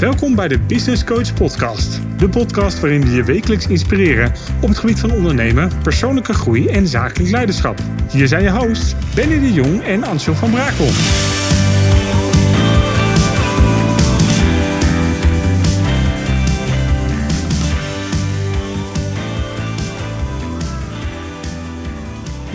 Welkom bij de Business Coach Podcast. De podcast waarin we je wekelijks inspireren op het gebied van ondernemen, persoonlijke groei en zakelijk leiderschap. Hier zijn je hosts Benny de Jong en Ansel van Brakel.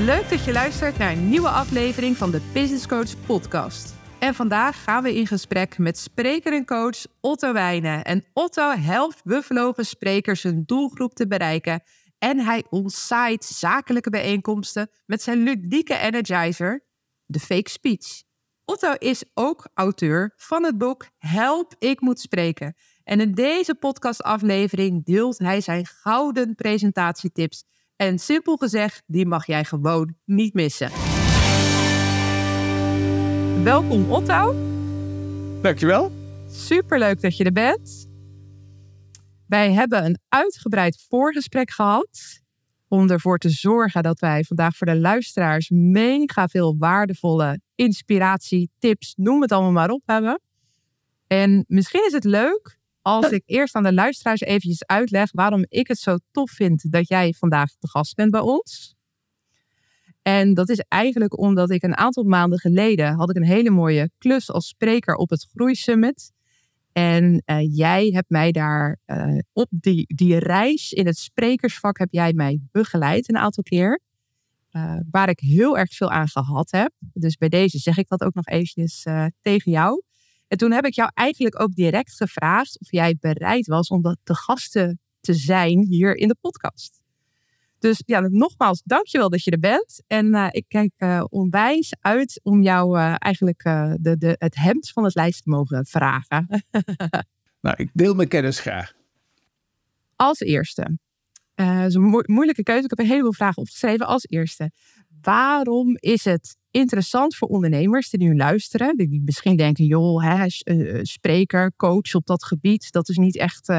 Leuk dat je luistert naar een nieuwe aflevering van de Business Coach Podcast. En vandaag gaan we in gesprek met spreker en coach Otto Wijnen. En Otto helpt bevlogen sprekers hun doelgroep te bereiken. En hij ontzaait zakelijke bijeenkomsten met zijn ludieke energizer, de fake speech. Otto is ook auteur van het boek Help, ik moet spreken. En in deze podcastaflevering deelt hij zijn gouden presentatietips. En simpel gezegd, die mag jij gewoon niet missen. Welkom Otto. Dankjewel. Superleuk dat je er bent. Wij hebben een uitgebreid voorgesprek gehad om ervoor te zorgen dat wij vandaag voor de luisteraars mega veel waardevolle inspiratie, tips, noem het allemaal maar op hebben. En misschien is het leuk als ik eerst aan de luisteraars eventjes uitleg waarom ik het zo tof vind dat jij vandaag de gast bent bij ons. En dat is eigenlijk omdat ik een aantal maanden geleden had ik een hele mooie klus als spreker op het Groeisummit. En uh, jij hebt mij daar uh, op die, die reis in het sprekersvak heb jij mij begeleid een aantal keer. Uh, waar ik heel erg veel aan gehad heb. Dus bij deze zeg ik dat ook nog eventjes tegen jou. En toen heb ik jou eigenlijk ook direct gevraagd of jij bereid was om dat te gasten te zijn hier in de podcast. Dus ja, nogmaals, dankjewel dat je er bent. En uh, ik kijk uh, onwijs uit om jou uh, eigenlijk de, de, het hemd van het lijst te mogen vragen. nou, ik deel mijn kennis graag. Als eerste, dat is een mo moeilijke keuze. Ik heb een heleboel vragen opgeschreven. Als eerste, waarom is het interessant voor ondernemers die nu luisteren? Die misschien denken, joh, hè, spreker, coach op dat gebied, dat is niet echt,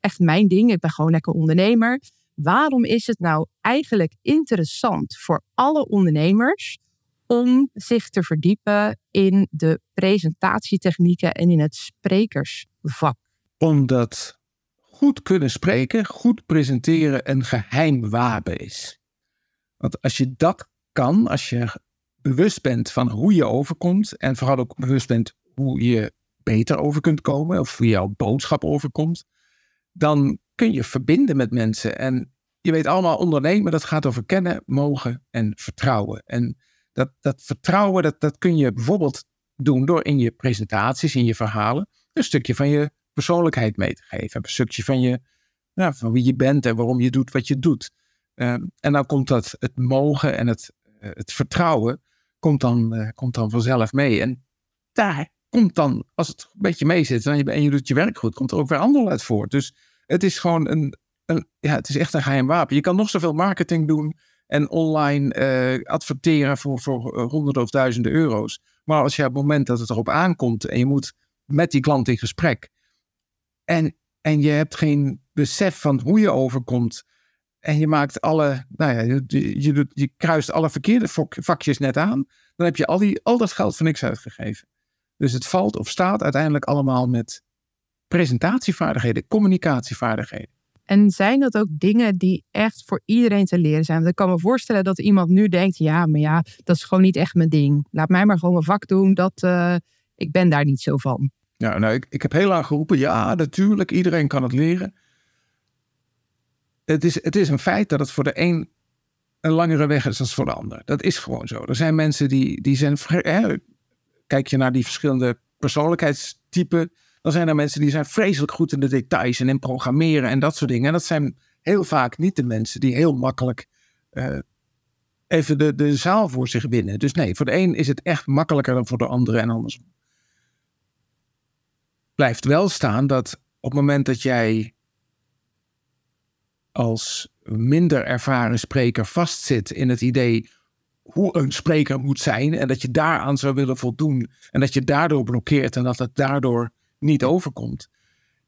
echt mijn ding. Ik ben gewoon lekker ondernemer waarom is het nou eigenlijk interessant voor alle ondernemers om zich te verdiepen in de presentatietechnieken en in het sprekersvak? Omdat goed kunnen spreken, goed presenteren een geheim wapen is. Want als je dat kan, als je bewust bent van hoe je overkomt en vooral ook bewust bent hoe je beter over kunt komen of hoe jouw boodschap overkomt, dan kun je verbinden met mensen. En je weet allemaal, ondernemen, dat gaat over kennen, mogen en vertrouwen. En dat, dat vertrouwen, dat, dat kun je bijvoorbeeld doen door in je presentaties, in je verhalen, een stukje van je persoonlijkheid mee te geven. Een stukje van, je, nou, van wie je bent en waarom je doet wat je doet. Ehm, en dan komt dat, het mogen en het, uh, het vertrouwen, komt dan, uh, komt dan vanzelf mee. En daar komt dan, als het een beetje mee zit en je, en je doet je werk goed, komt er ook weer handel uit voort. Dus het is gewoon een, een, ja, het is echt een geheim wapen. Je kan nog zoveel marketing doen en online uh, adverteren voor, voor eh, honderden of duizenden euro's. Maar als je op het moment dat het erop aankomt en je moet met die klant in gesprek en, en je hebt geen besef van hoe je overkomt en je maakt alle, nou ja, je, je kruist alle verkeerde vakjes net aan, dan heb je al, die, al dat geld voor niks uitgegeven. Dus het valt of staat uiteindelijk allemaal met presentatievaardigheden, communicatievaardigheden. En zijn dat ook dingen die echt voor iedereen te leren zijn? Want ik kan me voorstellen dat iemand nu denkt: ja, maar ja, dat is gewoon niet echt mijn ding. Laat mij maar gewoon mijn vak doen. Dat, uh, ik ben daar niet zo van. Ja, nou, ik, ik heb heel lang geroepen: ja, natuurlijk, iedereen kan het leren. Het is, het is een feit dat het voor de een een langere weg is dan voor de ander. Dat is gewoon zo. Er zijn mensen die, die zijn. Hè, kijk je naar die verschillende persoonlijkheidstypen dan zijn er mensen die zijn vreselijk goed in de details en in programmeren en dat soort dingen. En dat zijn heel vaak niet de mensen die heel makkelijk uh, even de, de zaal voor zich winnen. Dus nee, voor de een is het echt makkelijker dan voor de andere en andersom. Blijft wel staan dat op het moment dat jij als minder ervaren spreker vastzit in het idee hoe een spreker moet zijn en dat je daaraan zou willen voldoen en dat je daardoor blokkeert en dat het daardoor niet overkomt.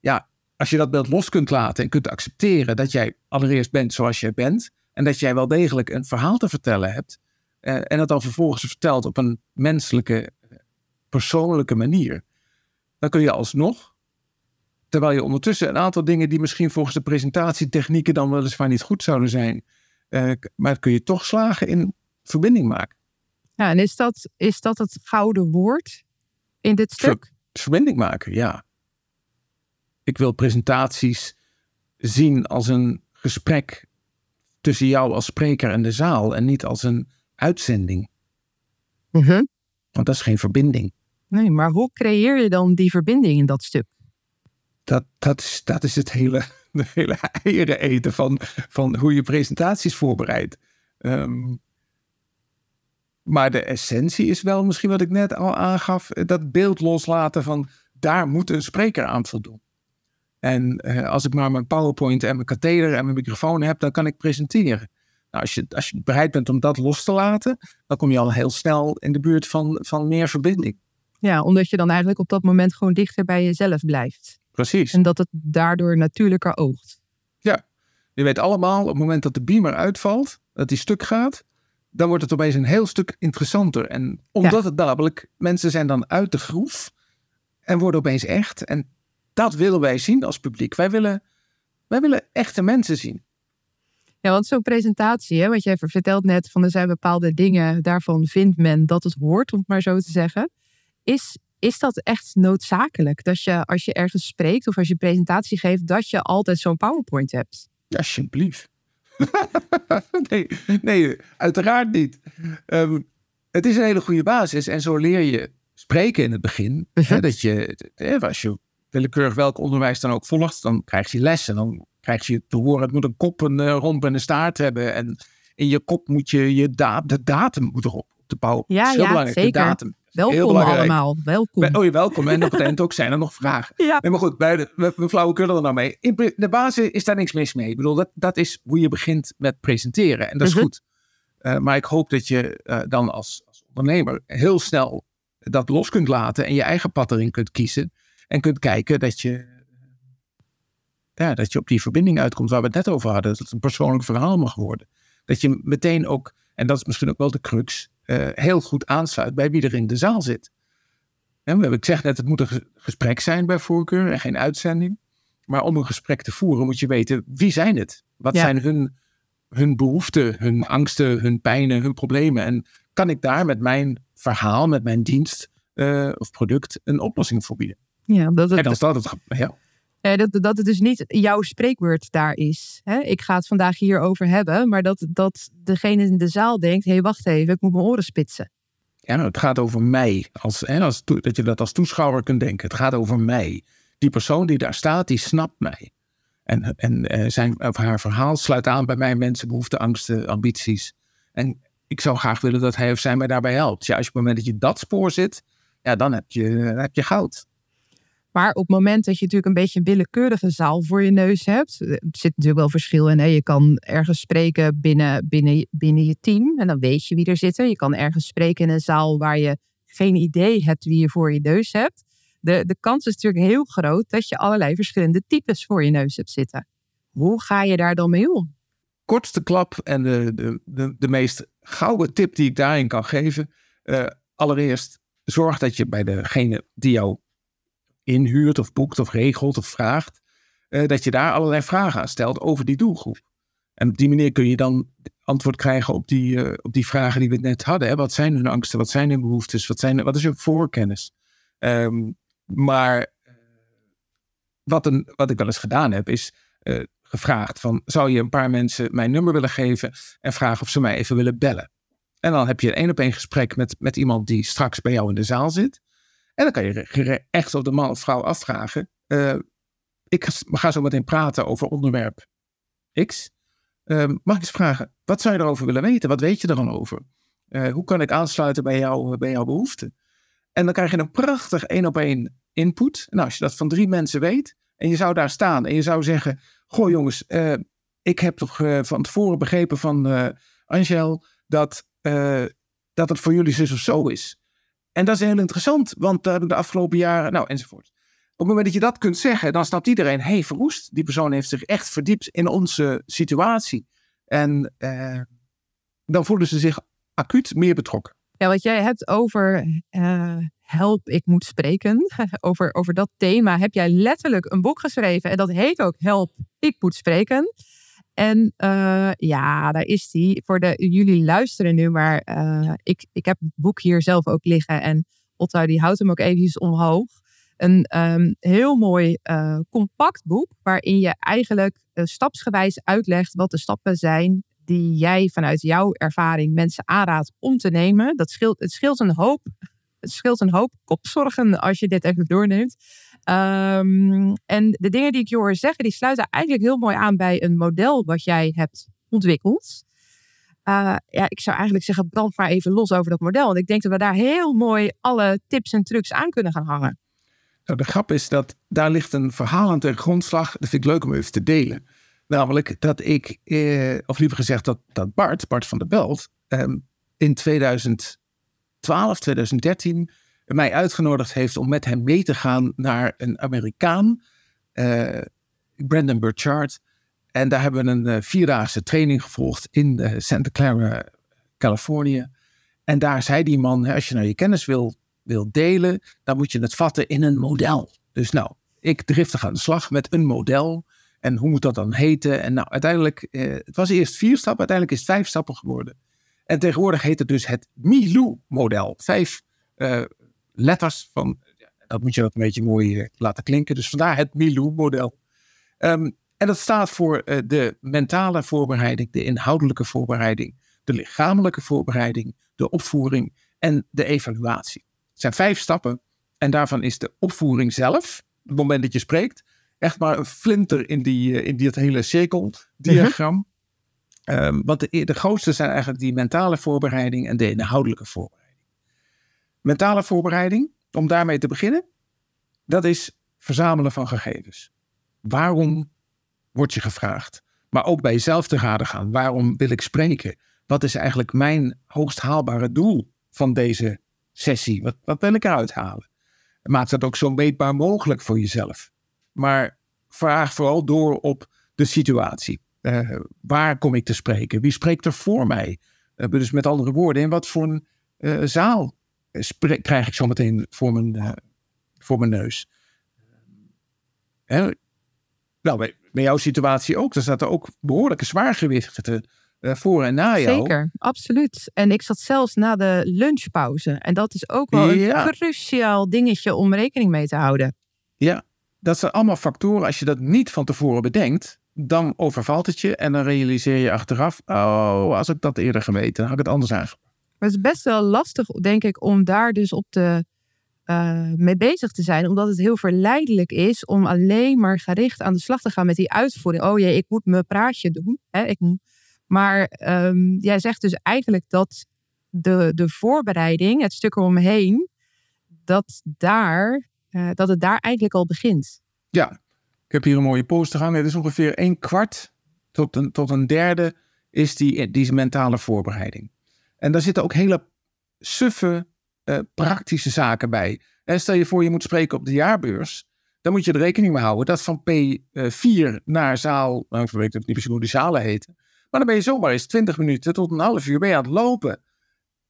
Ja, als je dat beeld los kunt laten en kunt accepteren dat jij allereerst bent zoals jij bent. En dat jij wel degelijk een verhaal te vertellen hebt. Eh, en dat dan vervolgens vertelt op een menselijke, persoonlijke manier. Dan kun je alsnog terwijl je ondertussen een aantal dingen die misschien volgens de presentatietechnieken dan weliswaar niet goed zouden zijn, uh, maar kun je toch slagen in verbinding maken. Ja, en is dat, is dat het gouden woord in dit stuk? Verbinding maken, ja. Ik wil presentaties zien als een gesprek tussen jou als spreker en de zaal en niet als een uitzending. Mhm. Want dat is geen verbinding. Nee, maar hoe creëer je dan die verbinding in dat stuk? Dat, dat, is, dat is het hele, de hele eieren eten van, van hoe je presentaties voorbereidt. Um, maar de essentie is wel misschien wat ik net al aangaf, dat beeld loslaten van daar moet een spreker aan voldoen. En eh, als ik maar mijn PowerPoint en mijn katheder en mijn microfoon heb, dan kan ik presenteren. Nou, als, je, als je bereid bent om dat los te laten, dan kom je al heel snel in de buurt van, van meer verbinding. Ja, omdat je dan eigenlijk op dat moment gewoon dichter bij jezelf blijft. Precies. En dat het daardoor natuurlijker oogt. Ja, je weet allemaal op het moment dat de beamer uitvalt, dat die stuk gaat, dan wordt het opeens een heel stuk interessanter. En omdat het namelijk, mensen zijn dan uit de groef en worden opeens echt. En dat willen wij zien als publiek. Wij willen, wij willen echte mensen zien. Ja, want zo'n presentatie, hè, wat jij vertelt net, van er zijn bepaalde dingen, daarvan vindt men dat het hoort, om het maar zo te zeggen. Is, is dat echt noodzakelijk? Dat je als je ergens spreekt of als je presentatie geeft, dat je altijd zo'n PowerPoint hebt? Alsjeblieft. nee, nee, uiteraard niet. Ehm, het is een hele goede basis en zo leer je spreken in het begin. hè, dat je, als je willekeurig welk onderwijs dan ook volgt, dan krijg je lessen. Dan krijg je te horen, het moet een kop, een uh, romp en een staart hebben. En in je kop moet je, je da de datum moet erop, op de bouw. Ja, ja, zeker. De datum. Welkom allemaal, welkom. oh, je welkom. En op het eind ook zijn er nog vragen. Ja. Nee, maar goed, bij de, we, we flauwekullen er nou mee. In de basis is daar niks mis mee. Ik bedoel, dat, dat is hoe je begint met presenteren. En dat is mhm. goed. Uh, maar ik hoop dat je uh, dan als, als ondernemer heel snel dat los kunt laten en je eigen pad erin kunt kiezen. En kunt kijken dat je, ja, dat je op die verbinding uitkomt waar we het net over hadden. Dat het een persoonlijk verhaal mag worden. Dat je meteen ook, en dat is misschien ook wel de crux, uh, heel goed aansluit bij wie er in de zaal zit. En ik zeg net, het moet een gesprek zijn bij voorkeur en geen uitzending. Maar om een gesprek te voeren moet je weten, wie zijn het? Wat zijn hun, hun behoeften, hun angsten, hun pijnen, hun problemen? En kan ik daar met mijn verhaal, met mijn dienst uh, of product een oplossing voor bieden? Ja, dat het, en dan staat het, ja. Eh, dat, dat het dus niet jouw spreekwoord daar is. Hè? Ik ga het vandaag hierover hebben, maar dat, dat degene in de zaal denkt: hé, hey, wacht even, ik moet mijn oren spitsen. Ja, nou, het gaat over mij. Als, als, dat je dat als toeschouwer kunt denken. Het gaat over mij. Die persoon die daar staat, die snapt mij. En, en uh, zijn, of haar verhaal sluit aan bij mijn mensen, behoeften, angsten, ambities. En ik zou graag willen dat hij of zij mij daarbij helpt. Ja, als je op het moment dat je dat spoor zit, ja, dan heb je, dan heb je goud. Maar op het moment dat je natuurlijk een beetje een willekeurige zaal voor je neus hebt, er zit natuurlijk wel verschil in. Hè? Je kan ergens spreken binnen, binnen, binnen je team en dan weet je wie er zitten. Je kan ergens spreken in een zaal waar je geen idee hebt wie je voor je neus hebt. De, de kans is natuurlijk heel groot dat je allerlei verschillende types voor je neus hebt zitten. Hoe ga je daar dan mee om? Kortste klap en de, de, de, de meest gouden tip die ik daarin kan geven. Uh, allereerst, zorg dat je bij degene die jou inhuurt of boekt of regelt of vraagt, uh, dat je daar allerlei vragen aan stelt over die doelgroep. En op die manier kun je dan antwoord krijgen op die, uh, op die vragen die we net hadden. Hè? Wat zijn hun angsten? Wat zijn hun behoeftes? Wat, zijn, wat is hun voorkennis? Um, maar uh, wat, een, wat ik wel eens gedaan heb, is gevraagd van, zou je een paar mensen mijn nummer willen geven en vragen of ze mij even willen bellen? En dan heb je een één op één gesprek met, met iemand die straks bij jou in de zaal zit. En dan kan je echt op de man of vrouw afvragen. Uh, ik ga zo meteen praten over onderwerp X. Uh, mag ik eens vragen, wat zou je erover willen weten? Wat weet je er dan over? Uh, hoe kan ik aansluiten bij, jou, bij jouw behoeften? En dan krijg je een prachtig één op één input. Nou, als je dat van drie mensen weet en je zou daar staan en je zou zeggen: Goh, jongens, uh, ik heb toch van tevoren begrepen van Angel dat, dat het voor jullie zus of zo is. En dat is heel interessant, want de afgelopen jaren, nou enzovoort. Op het moment dat je dat kunt zeggen, dan snapt iedereen, hé hey, verroest, die persoon heeft zich echt verdiept in onze situatie. En eh, dan voelen ze zich acuut meer betrokken. Ja, wat jij hebt over uh, help, ik moet spreken. over, over dat thema heb jij letterlijk een boek geschreven. En dat heet ook Help, ik moet spreken. En uh, ja, daar is die. Voor de, jullie luisteren nu, maar uh, ik, ik heb het boek hier zelf ook liggen. En Otto die houdt hem ook eventjes omhoog. Een um, heel mooi uh, compact boek, waarin je eigenlijk stapsgewijs uitlegt wat de stappen zijn die jij vanuit jouw ervaring mensen aanraadt om te nemen. Dat scheelt, het scheelt een hoop. Het scheelt een hoop kopzorgen als je dit even doorneemt. Um, en de dingen die ik je hoor zeggen, die sluiten eigenlijk heel mooi aan bij een model wat jij hebt ontwikkeld. Uh, ja, ik zou eigenlijk zeggen, brand maar even los over dat model. Want ik denk dat we daar heel mooi alle tips en trucs aan kunnen gaan hangen. Nou, de grap is dat daar ligt een verhaal aan ten grondslag. Dat vind ik leuk om even te delen. Namelijk dat ik, eh, of liever gezegd dat, dat Bart, Bart van der Belt, eh, in 2012, 2013 mij uitgenodigd heeft om met hem mee te gaan naar een Amerikaan, uh, Brandon Burchard. En daar hebben we een uh, vierdaagse training gevolgd in uh, Santa Clara, Californië. En daar zei die man, als je nou je kennis wil, wil delen, dan moet je het vatten in een model. Dus nou, ik driftig aan de slag met een model. En hoe moet dat dan heten? En nou, uiteindelijk, het was eerst vier stappen, uiteindelijk is het vijf stappen geworden. En tegenwoordig heet het dus het Milou-model. Vijf letters van, dat moet je ook een beetje mooi eh, laten klinken. Dus vandaar het Milou-model. Ehm, en dat staat voor eh, de mentale voorbereiding, de inhoudelijke voorbereiding, de lichamelijke voorbereiding, de opvoering en de evaluatie. Het zijn vijf stappen en daarvan is de opvoering zelf, het moment dat je spreekt, echt maar een flinter in, die, eh, in het hele cirkeldiagram. Um, want de, de grootste zijn eigenlijk die mentale voorbereiding en de inhoudelijke voorbereiding. Mentale voorbereiding, om daarmee te beginnen, dat is verzamelen van gegevens. Waarom word je gevraagd? Maar ook bij jezelf te raden gaan. Waarom wil ik spreken? Wat is eigenlijk mijn hoogst haalbare doel van deze sessie? Wat, wat wil ik eruit halen? Maak dat ook zo meetbaar mogelijk voor jezelf. Maar vraag vooral door op de situatie. Uh, waar kom ik te spreken? Wie spreekt er voor mij? Uh, dus met andere woorden, in wat voor een uh, zaal krijg ik zo meteen voor mijn, uh, voor mijn neus. Hè? Nou, bij, bij, jouw situatie ook. Er zaten ook behoorlijke zwaargewichten uh, voor en na jou. Zeker, absoluut. En ik zat zelfs na de lunchpauze. En dat is ook wel een cruciaal dingetje om rekening mee te houden. Ja, dat zijn allemaal factoren. Als je dat niet van tevoren bedenkt, dan overvalt het je. En dan realiseer je achteraf, oh, als ik dat eerder geweten, dan had ik het anders aangepakt. Maar het is best wel lastig, denk ik, om daar dus op te, uh, mee bezig te zijn. Omdat het heel verleidelijk is om alleen maar gericht aan de slag te gaan met die uitvoering. Oh jee, ik moet mijn praatje doen. Hè? Ik. Maar um, jij zegt dus eigenlijk dat de, de voorbereiding, het stuk eromheen, dat, daar, uh, dat het daar eigenlijk al begint. Ja, ik heb hier een mooie poster hangen. Het is ongeveer een kwart tot een, tot een derde is die, die mentale voorbereiding. En daar zitten ook hele suffe uh, praktische zaken bij. En stel je voor, je moet spreken op de jaarbeurs. Dan moet je er rekening mee houden dat van P4 naar zaal, nou, ik weet niet precies hoe die zalen heten. Maar dan ben je zomaar eens 20 minuten tot een half uur ben je aan het lopen.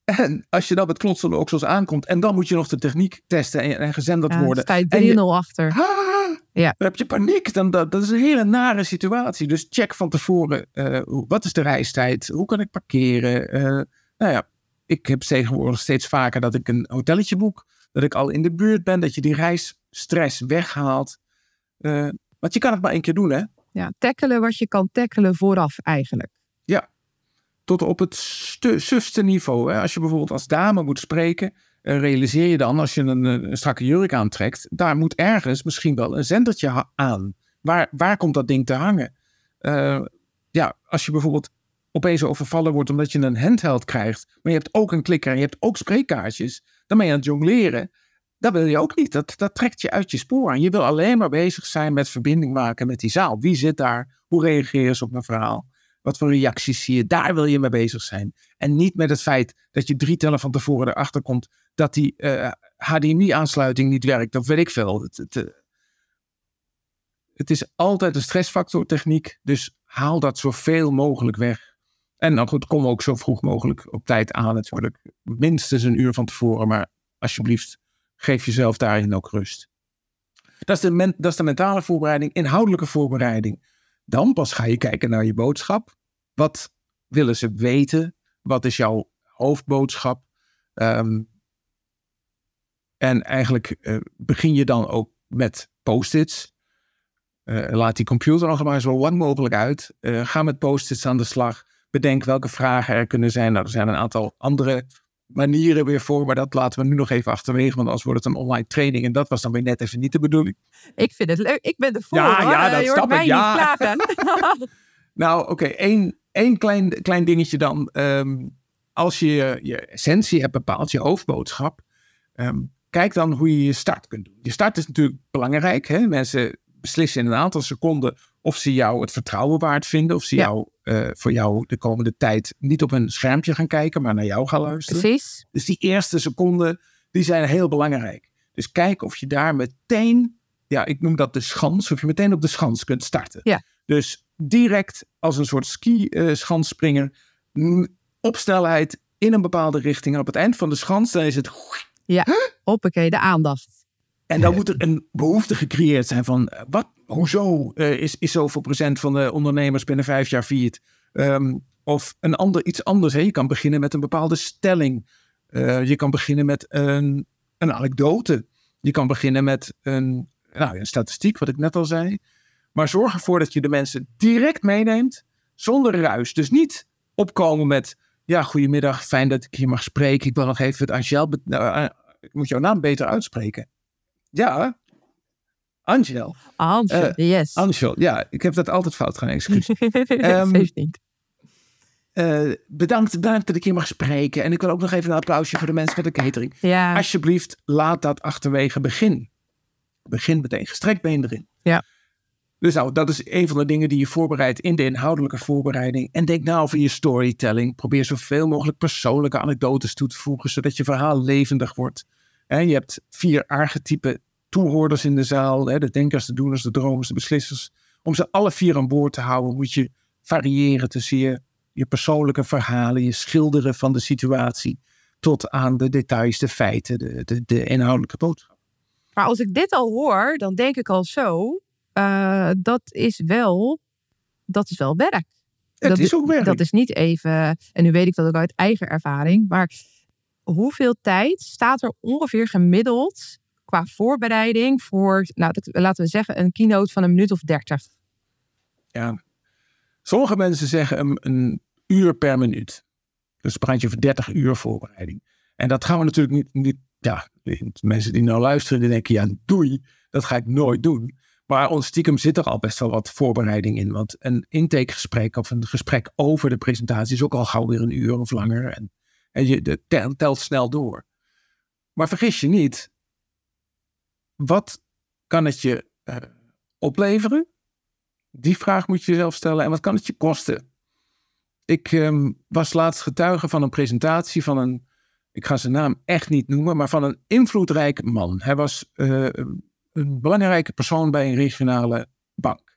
En als je dan met klotsende oksels aankomt en dan moet je nog de techniek testen en, en gezenderd ja, worden. sta je 3-0 achter. Ja. Dan heb je paniek. Dan, dat, dat is een hele nare situatie. Dus check van tevoren, uh, wat is de reistijd? Hoe kan ik parkeren? Uh, nou ja, ik heb tegenwoordig steeds vaker dat ik een hotelletje boek. Dat ik al in de buurt ben, dat je die reisstress weghaalt. Uh, want je kan het maar één keer doen, hè? Ja, tackelen wat je kan tackelen vooraf eigenlijk. Ja, tot op het sufste niveau. Hè? Als je bijvoorbeeld als dame moet spreken, uh, realiseer je dan als je een, een, strakke jurk aantrekt, daar moet ergens misschien wel een zendertje aan. Waar, waar komt dat ding te hangen? Uh, ja, als je bijvoorbeeld opeens overvallen wordt omdat je een handheld krijgt, maar je hebt ook een klikker en je hebt ook spreekkaartjes, dan ben je aan het jongleren. Dat wil je ook niet. Dat, dat trekt je uit je spoor aan. Je wil alleen maar bezig zijn met verbinding maken met die zaal. Wie zit daar? Hoe reageer ze op mijn verhaal? Wat voor reacties zie je? Daar wil je mee bezig zijn. En niet met het feit dat je drie tellen van tevoren erachter komt dat die uh, eh, HDMI-aansluiting niet werkt. Of weet ik veel. Het, het, het is altijd een stressfactor techniek. Dus haal dat zoveel mogelijk weg. En dan goed, kom ook zo vroeg mogelijk op tijd aan natuurlijk. Minstens een uur van tevoren, maar alsjeblieft, geef jezelf daarin ook rust. Dat is, de dat is de mentale voorbereiding, inhoudelijke voorbereiding. Dan pas ga je kijken naar je boodschap. Wat willen ze weten? Wat is jouw hoofdboodschap? Um, en eigenlijk uh, begin je dan ook met post-its. Uh, laat die computer nog maar zo lang mogelijk uit. Uh, ga met post-its aan de slag. Bedenk welke vragen er kunnen zijn. Nou, er zijn een aantal andere manieren weer voor, maar dat laten we nu nog even achterwege, want anders wordt het een online training en dat was dan weer net even niet de bedoeling. Ik vind het leuk. Ik ben er voor. Ja, ja, dat je snap ik. Ja. Niet nou, oké. Okay. Eén, één klein, klein dingetje dan. Um, als je je essentie hebt bepaald, je hoofdboodschap, um, kijk dan hoe je je start kunt doen. Je start is natuurlijk belangrijk. Hè? Mensen beslissen in een aantal seconden of ze jou het vertrouwen waard vinden. Of ze jou, uh, voor jou de komende tijd niet op een schermpje gaan kijken, maar naar jou gaan luisteren. Precies. Dus die eerste seconden, die zijn heel belangrijk. Dus kijk of je daar meteen, ja, ik noem dat de schans, of je meteen op de schans kunt starten. Ja. Dus direct als een soort ski-schansspringer, uh, op snelheid in een bepaalde richting. En op het eind van de schans, dan is het... Ja, hoppakee, de aandacht. En dan moet er een behoefte gecreëerd zijn van, uh, wat, hoezo uh, is, is zoveel procent van de ondernemers binnen vijf jaar failliet? Um, of een ander, iets anders. Hè? Je kan beginnen met een bepaalde stelling. Uh, je kan beginnen met een, een anekdote. Je kan beginnen met een, nou, een statistiek, wat ik net al zei. Maar zorg ervoor dat je de mensen direct meeneemt, zonder ruis. Dus niet opkomen met, ja, goedemiddag, fijn dat ik hier mag spreken. Ik wil nog even het Angel, ik moet jouw naam beter uitspreken. Ja, Angel. Angel, uh, yes. Angel, ja, ik heb dat altijd fout gedaan, excuus. um, niet. Uh, bedankt, bedankt dat ik hier mag spreken. En ik wil ook nog even een applausje voor de mensen van de catering. Ja. Alsjeblieft, laat dat achterwege begin. Begin meteen, gestrekt been erin. Ja. Dus nou, dat is een van de dingen die je voorbereidt in de inhoudelijke voorbereiding. En denk nou over je storytelling. Probeer zoveel mogelijk persoonlijke anekdotes toe te voegen, zodat je verhaal levendig wordt. En je hebt vier archetypen toehoorders in de zaal. Hè, de denkers, de doeners, de dromers, de beslissers. Om ze alle vier aan boord te houden moet je variëren tussen je, je persoonlijke verhalen, je schilderen van de situatie, tot aan de details, de feiten, de, de, de inhoudelijke boodschap. Maar als ik dit al hoor, dan denk ik al zo, uh, dat is wel, dat is wel werk. Het dat, is ook werk. Dat is niet even, en nu weet ik dat ook uit eigen ervaring, maar hoeveel tijd staat er ongeveer gemiddeld qua voorbereiding voor, nou, laten we zeggen, een keynote van een minuut of dertig? Ja, sommige mensen zeggen een, uur per minuut. Dus praat je over 30 uur voorbereiding. En dat gaan we natuurlijk niet, niet ja, mensen die nou luisteren, die denken, ja, doei, dat ga ik nooit doen. Maar ons stiekem zit er al best wel wat voorbereiding in. Want een intakegesprek of een gesprek over de presentatie is ook al gauw weer een uur of langer. En, en je telt snel door. Maar vergis je niet, wat kan het je uh, opleveren? Die vraag moet je jezelf stellen. En wat kan het je kosten? Ik um, was laatst getuige van een presentatie van een, ik ga zijn naam echt niet noemen, maar van een invloedrijk man. Hij was uh, een belangrijke persoon bij een regionale bank.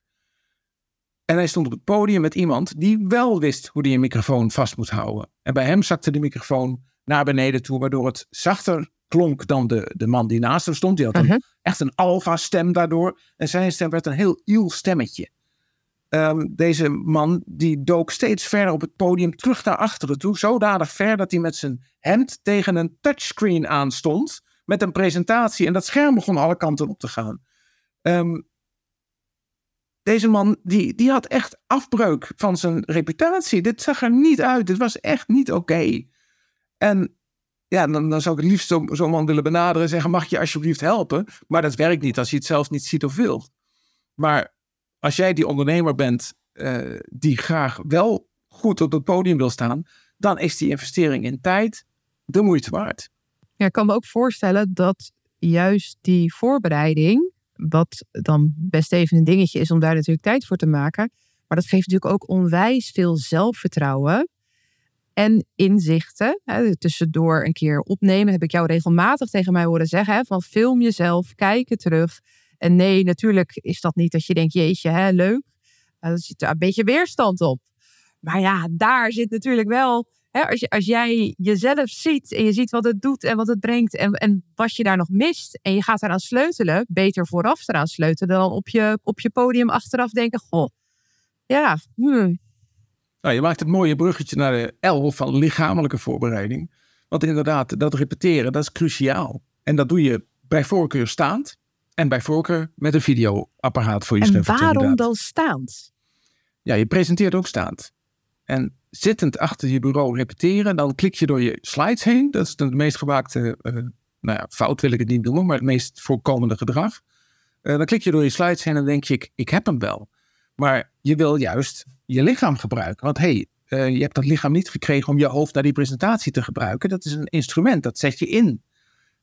En hij stond op het podium met iemand die wel wist hoe hij een microfoon vast moet houden. En bij hem zakte de microfoon naar beneden toe, waardoor het zachter klonk dan de, de man die naast hem stond. Die had een, uh -huh. echt een alfa-stem daardoor. En zijn stem werd een heel iel stemmetje. Um, deze man die dook steeds verder op het podium terug naar achteren toe. Zodanig ver dat hij met zijn hemd tegen een touchscreen aanstond met een presentatie. En dat scherm begon alle kanten op te gaan. Um, deze man, die, die had echt afbreuk van zijn reputatie. Dit zag er niet uit. Dit was echt niet oké. Okay. En ja, dan, dan zou ik het liefst zo'n zo man willen benaderen en zeggen: Mag je alsjeblieft helpen? Maar dat werkt niet als je het zelf niet ziet of wilt. Maar als jij die ondernemer bent uh, die graag wel goed op het podium wil staan, dan is die investering in tijd de moeite waard. Ja, ik kan me ook voorstellen dat juist die voorbereiding, wat dan best even een dingetje is om daar natuurlijk tijd voor te maken, maar dat geeft natuurlijk ook onwijs veel zelfvertrouwen en inzichten. Hè, tussendoor een keer opnemen, heb ik jou regelmatig tegen mij horen zeggen, hè, van film jezelf, kijken terug. En nee, natuurlijk is dat niet dat je denkt, jeetje, hè, leuk. Er zit een beetje weerstand op. Maar ja, daar zit natuurlijk wel. Hè, als, je, als jij jezelf ziet en je ziet wat het doet en wat het brengt en, en wat je daar nog mist. En je gaat eraan sleutelen, beter vooraf eraan sleutelen dan op je, op je podium achteraf denken: Goh, ja. Hmm. Nou, je maakt het mooie bruggetje naar de L van lichamelijke voorbereiding. Want inderdaad, dat repeteren, dat is cruciaal. En dat doe je bij voorkeur staand. En bij voorkeur met een videoapparaat voor je En waarom dan staand? Ja, je presenteert ook staand. En zittend achter je bureau repeteren, dan klik je door je slides heen. Dat is de meest gemaakte, uh, nou ja, fout wil ik het niet noemen, maar het meest voorkomende gedrag. Uh, dan klik je door je slides heen en denk je, ik, ik heb hem wel. Maar je wil juist je lichaam gebruiken. Want hey, uh, je hebt dat lichaam niet gekregen om je hoofd naar die presentatie te gebruiken. Dat is een instrument, dat zet je in.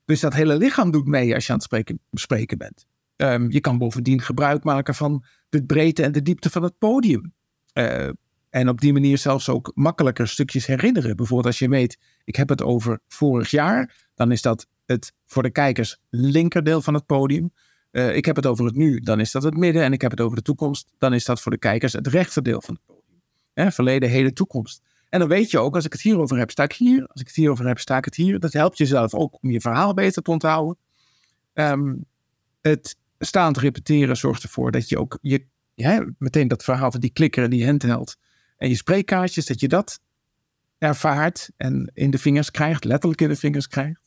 Dus dat hele lichaam doet mee als je aan het spreken, bent. Um, je kan bovendien gebruik maken van de breedte en de diepte van het podium. Uh, en op die manier zelfs ook makkelijker stukjes herinneren. Bijvoorbeeld als je weet, ik heb het over vorig jaar, dan is dat het voor de kijkers linkerdeel van het podium. Uh, ik heb het over het nu, dan is dat het midden. En ik heb het over de toekomst, dan is dat voor de kijkers het rechterdeel van het podium. Hè, verleden, heden, toekomst. En dan weet je ook, als ik het hierover heb, sta ik hier. Als ik het hierover heb, sta ik het hier. Dat helpt jezelf ook om je verhaal beter te onthouden. Um, het staand repeteren zorgt ervoor dat je ook je, ja, meteen dat verhaal van die klikker en die handheld en je spreekkaartjes, dat je dat ervaart en in de vingers krijgt, letterlijk in de vingers krijgt.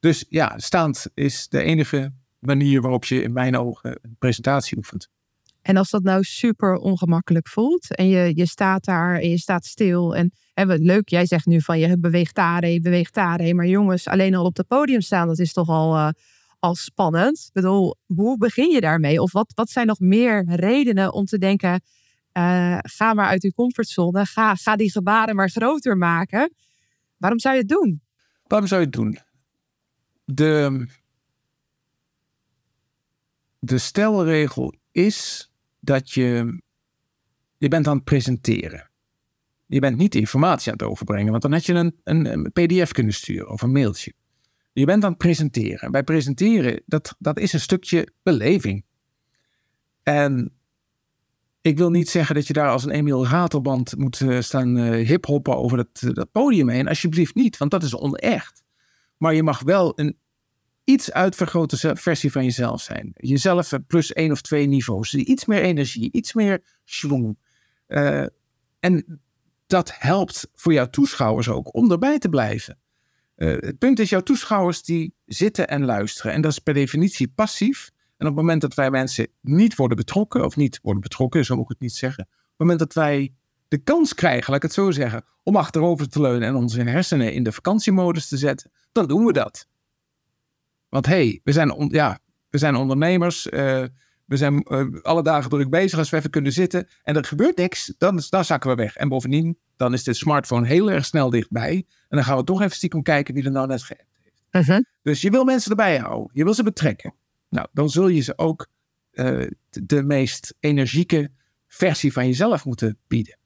Dus ja, staand is de enige manier waarop je in mijn ogen een presentatie oefent. En als dat nou super ongemakkelijk voelt en je, je staat daar en je staat stil en hè, wat leuk, jij zegt nu van je beweegt daarheen, beweegt daarheen, maar jongens, alleen al op het podium staan, dat is toch al, uh, al spannend. Ik bedoel, hoe begin je daarmee? Of wat, wat zijn nog meer redenen om te denken, uh, ga maar uit je comfortzone, ga, ga die gebaren maar groter maken. Waarom zou je het doen? Waarom zou je het doen? De, de stelregel is dat je, je bent aan het presenteren. Je bent niet informatie aan het overbrengen, want dan had je een, een, pdf kunnen sturen of een mailtje. Je bent aan het presenteren. Bij presenteren, dat, dat is een stukje beleving. En ik wil niet zeggen dat je daar als een Emiel Ratelband moet uh, staan uh, hiphoppen over dat, dat podium heen. Alsjeblieft niet, want dat is onecht. Maar je mag wel een iets uitvergrote versie van jezelf zijn. Jezelf plus één of twee niveaus. Iets meer energie, iets meer schwung. Uh, en dat helpt voor jouw toeschouwers ook om erbij te blijven. Uh, het punt is, jouw toeschouwers die zitten en luisteren. En dat is per definitie passief. En op het moment dat wij mensen niet worden betrokken, of niet worden betrokken, zo moet ik het niet zeggen. Op het moment dat wij de kans krijgen, laat ik het zo zeggen, om achterover te leunen en onze hersenen in de vakantiemodus te zetten, dan doen we dat. Want hé, hey, we, zijn ja, we zijn ondernemers. Uh, we zijn uh, alle dagen druk bezig. Als we even kunnen zitten en er gebeurt niks, dan, dan zakken we weg. En bovendien, dan is de smartphone heel erg snel dichtbij. En dan gaan we toch even stiekem kijken wie er nou net geappt heeft. Uh -huh. Dus je wil mensen erbij houden. Je wil ze betrekken. Nou, dan zul je ze ook uh, de meest energieke versie van jezelf moeten bieden.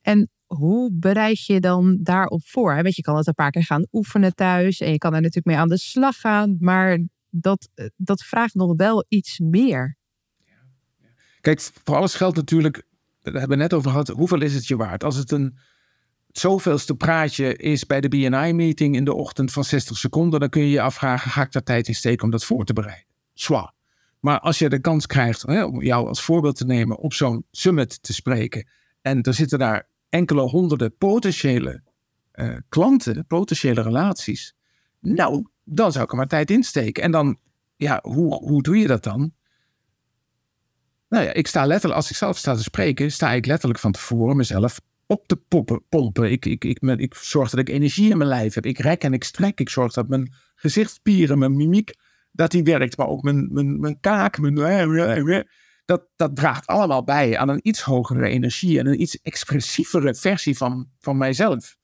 En hoe bereid je dan daarop voor? Weet je, je kan het een paar keer gaan oefenen thuis en je kan er natuurlijk mee aan de slag gaan, maar dat, dat vraagt nog wel iets meer. Kijk, voor alles geldt natuurlijk, we hebben net over gehad, hoeveel is het je waard? Als het een zoveelste praatje is bij de BNI-meeting in de ochtend van 60 seconden, dan kun je je afvragen, ga ik daar tijd in steken om dat voor te bereiden? Zwaar. Maar als je de kans krijgt hè, om jou als voorbeeld te nemen op zo'n summit te spreken, en er zitten daar enkele honderden potentiële uh, klanten, potentiële relaties. Nou, dan zou ik er maar tijd insteken. En dan, ja, hoe, hoe doe je dat dan? Nou ja, ik sta letterlijk, als ik zelf sta te spreken, sta ik letterlijk van tevoren mezelf op te poppen, pompen. Ik, ik, ik, ik, zorg dat ik energie in mijn lijf heb. Ik rek en ik strek. Ik zorg dat mijn gezichtspieren, mijn mimiek, dat die werkt. Maar ook mijn, mijn, mijn kaak, mijn dat, dat draagt allemaal bij aan een iets hogere energie en een iets expressievere versie van, van mijzelf.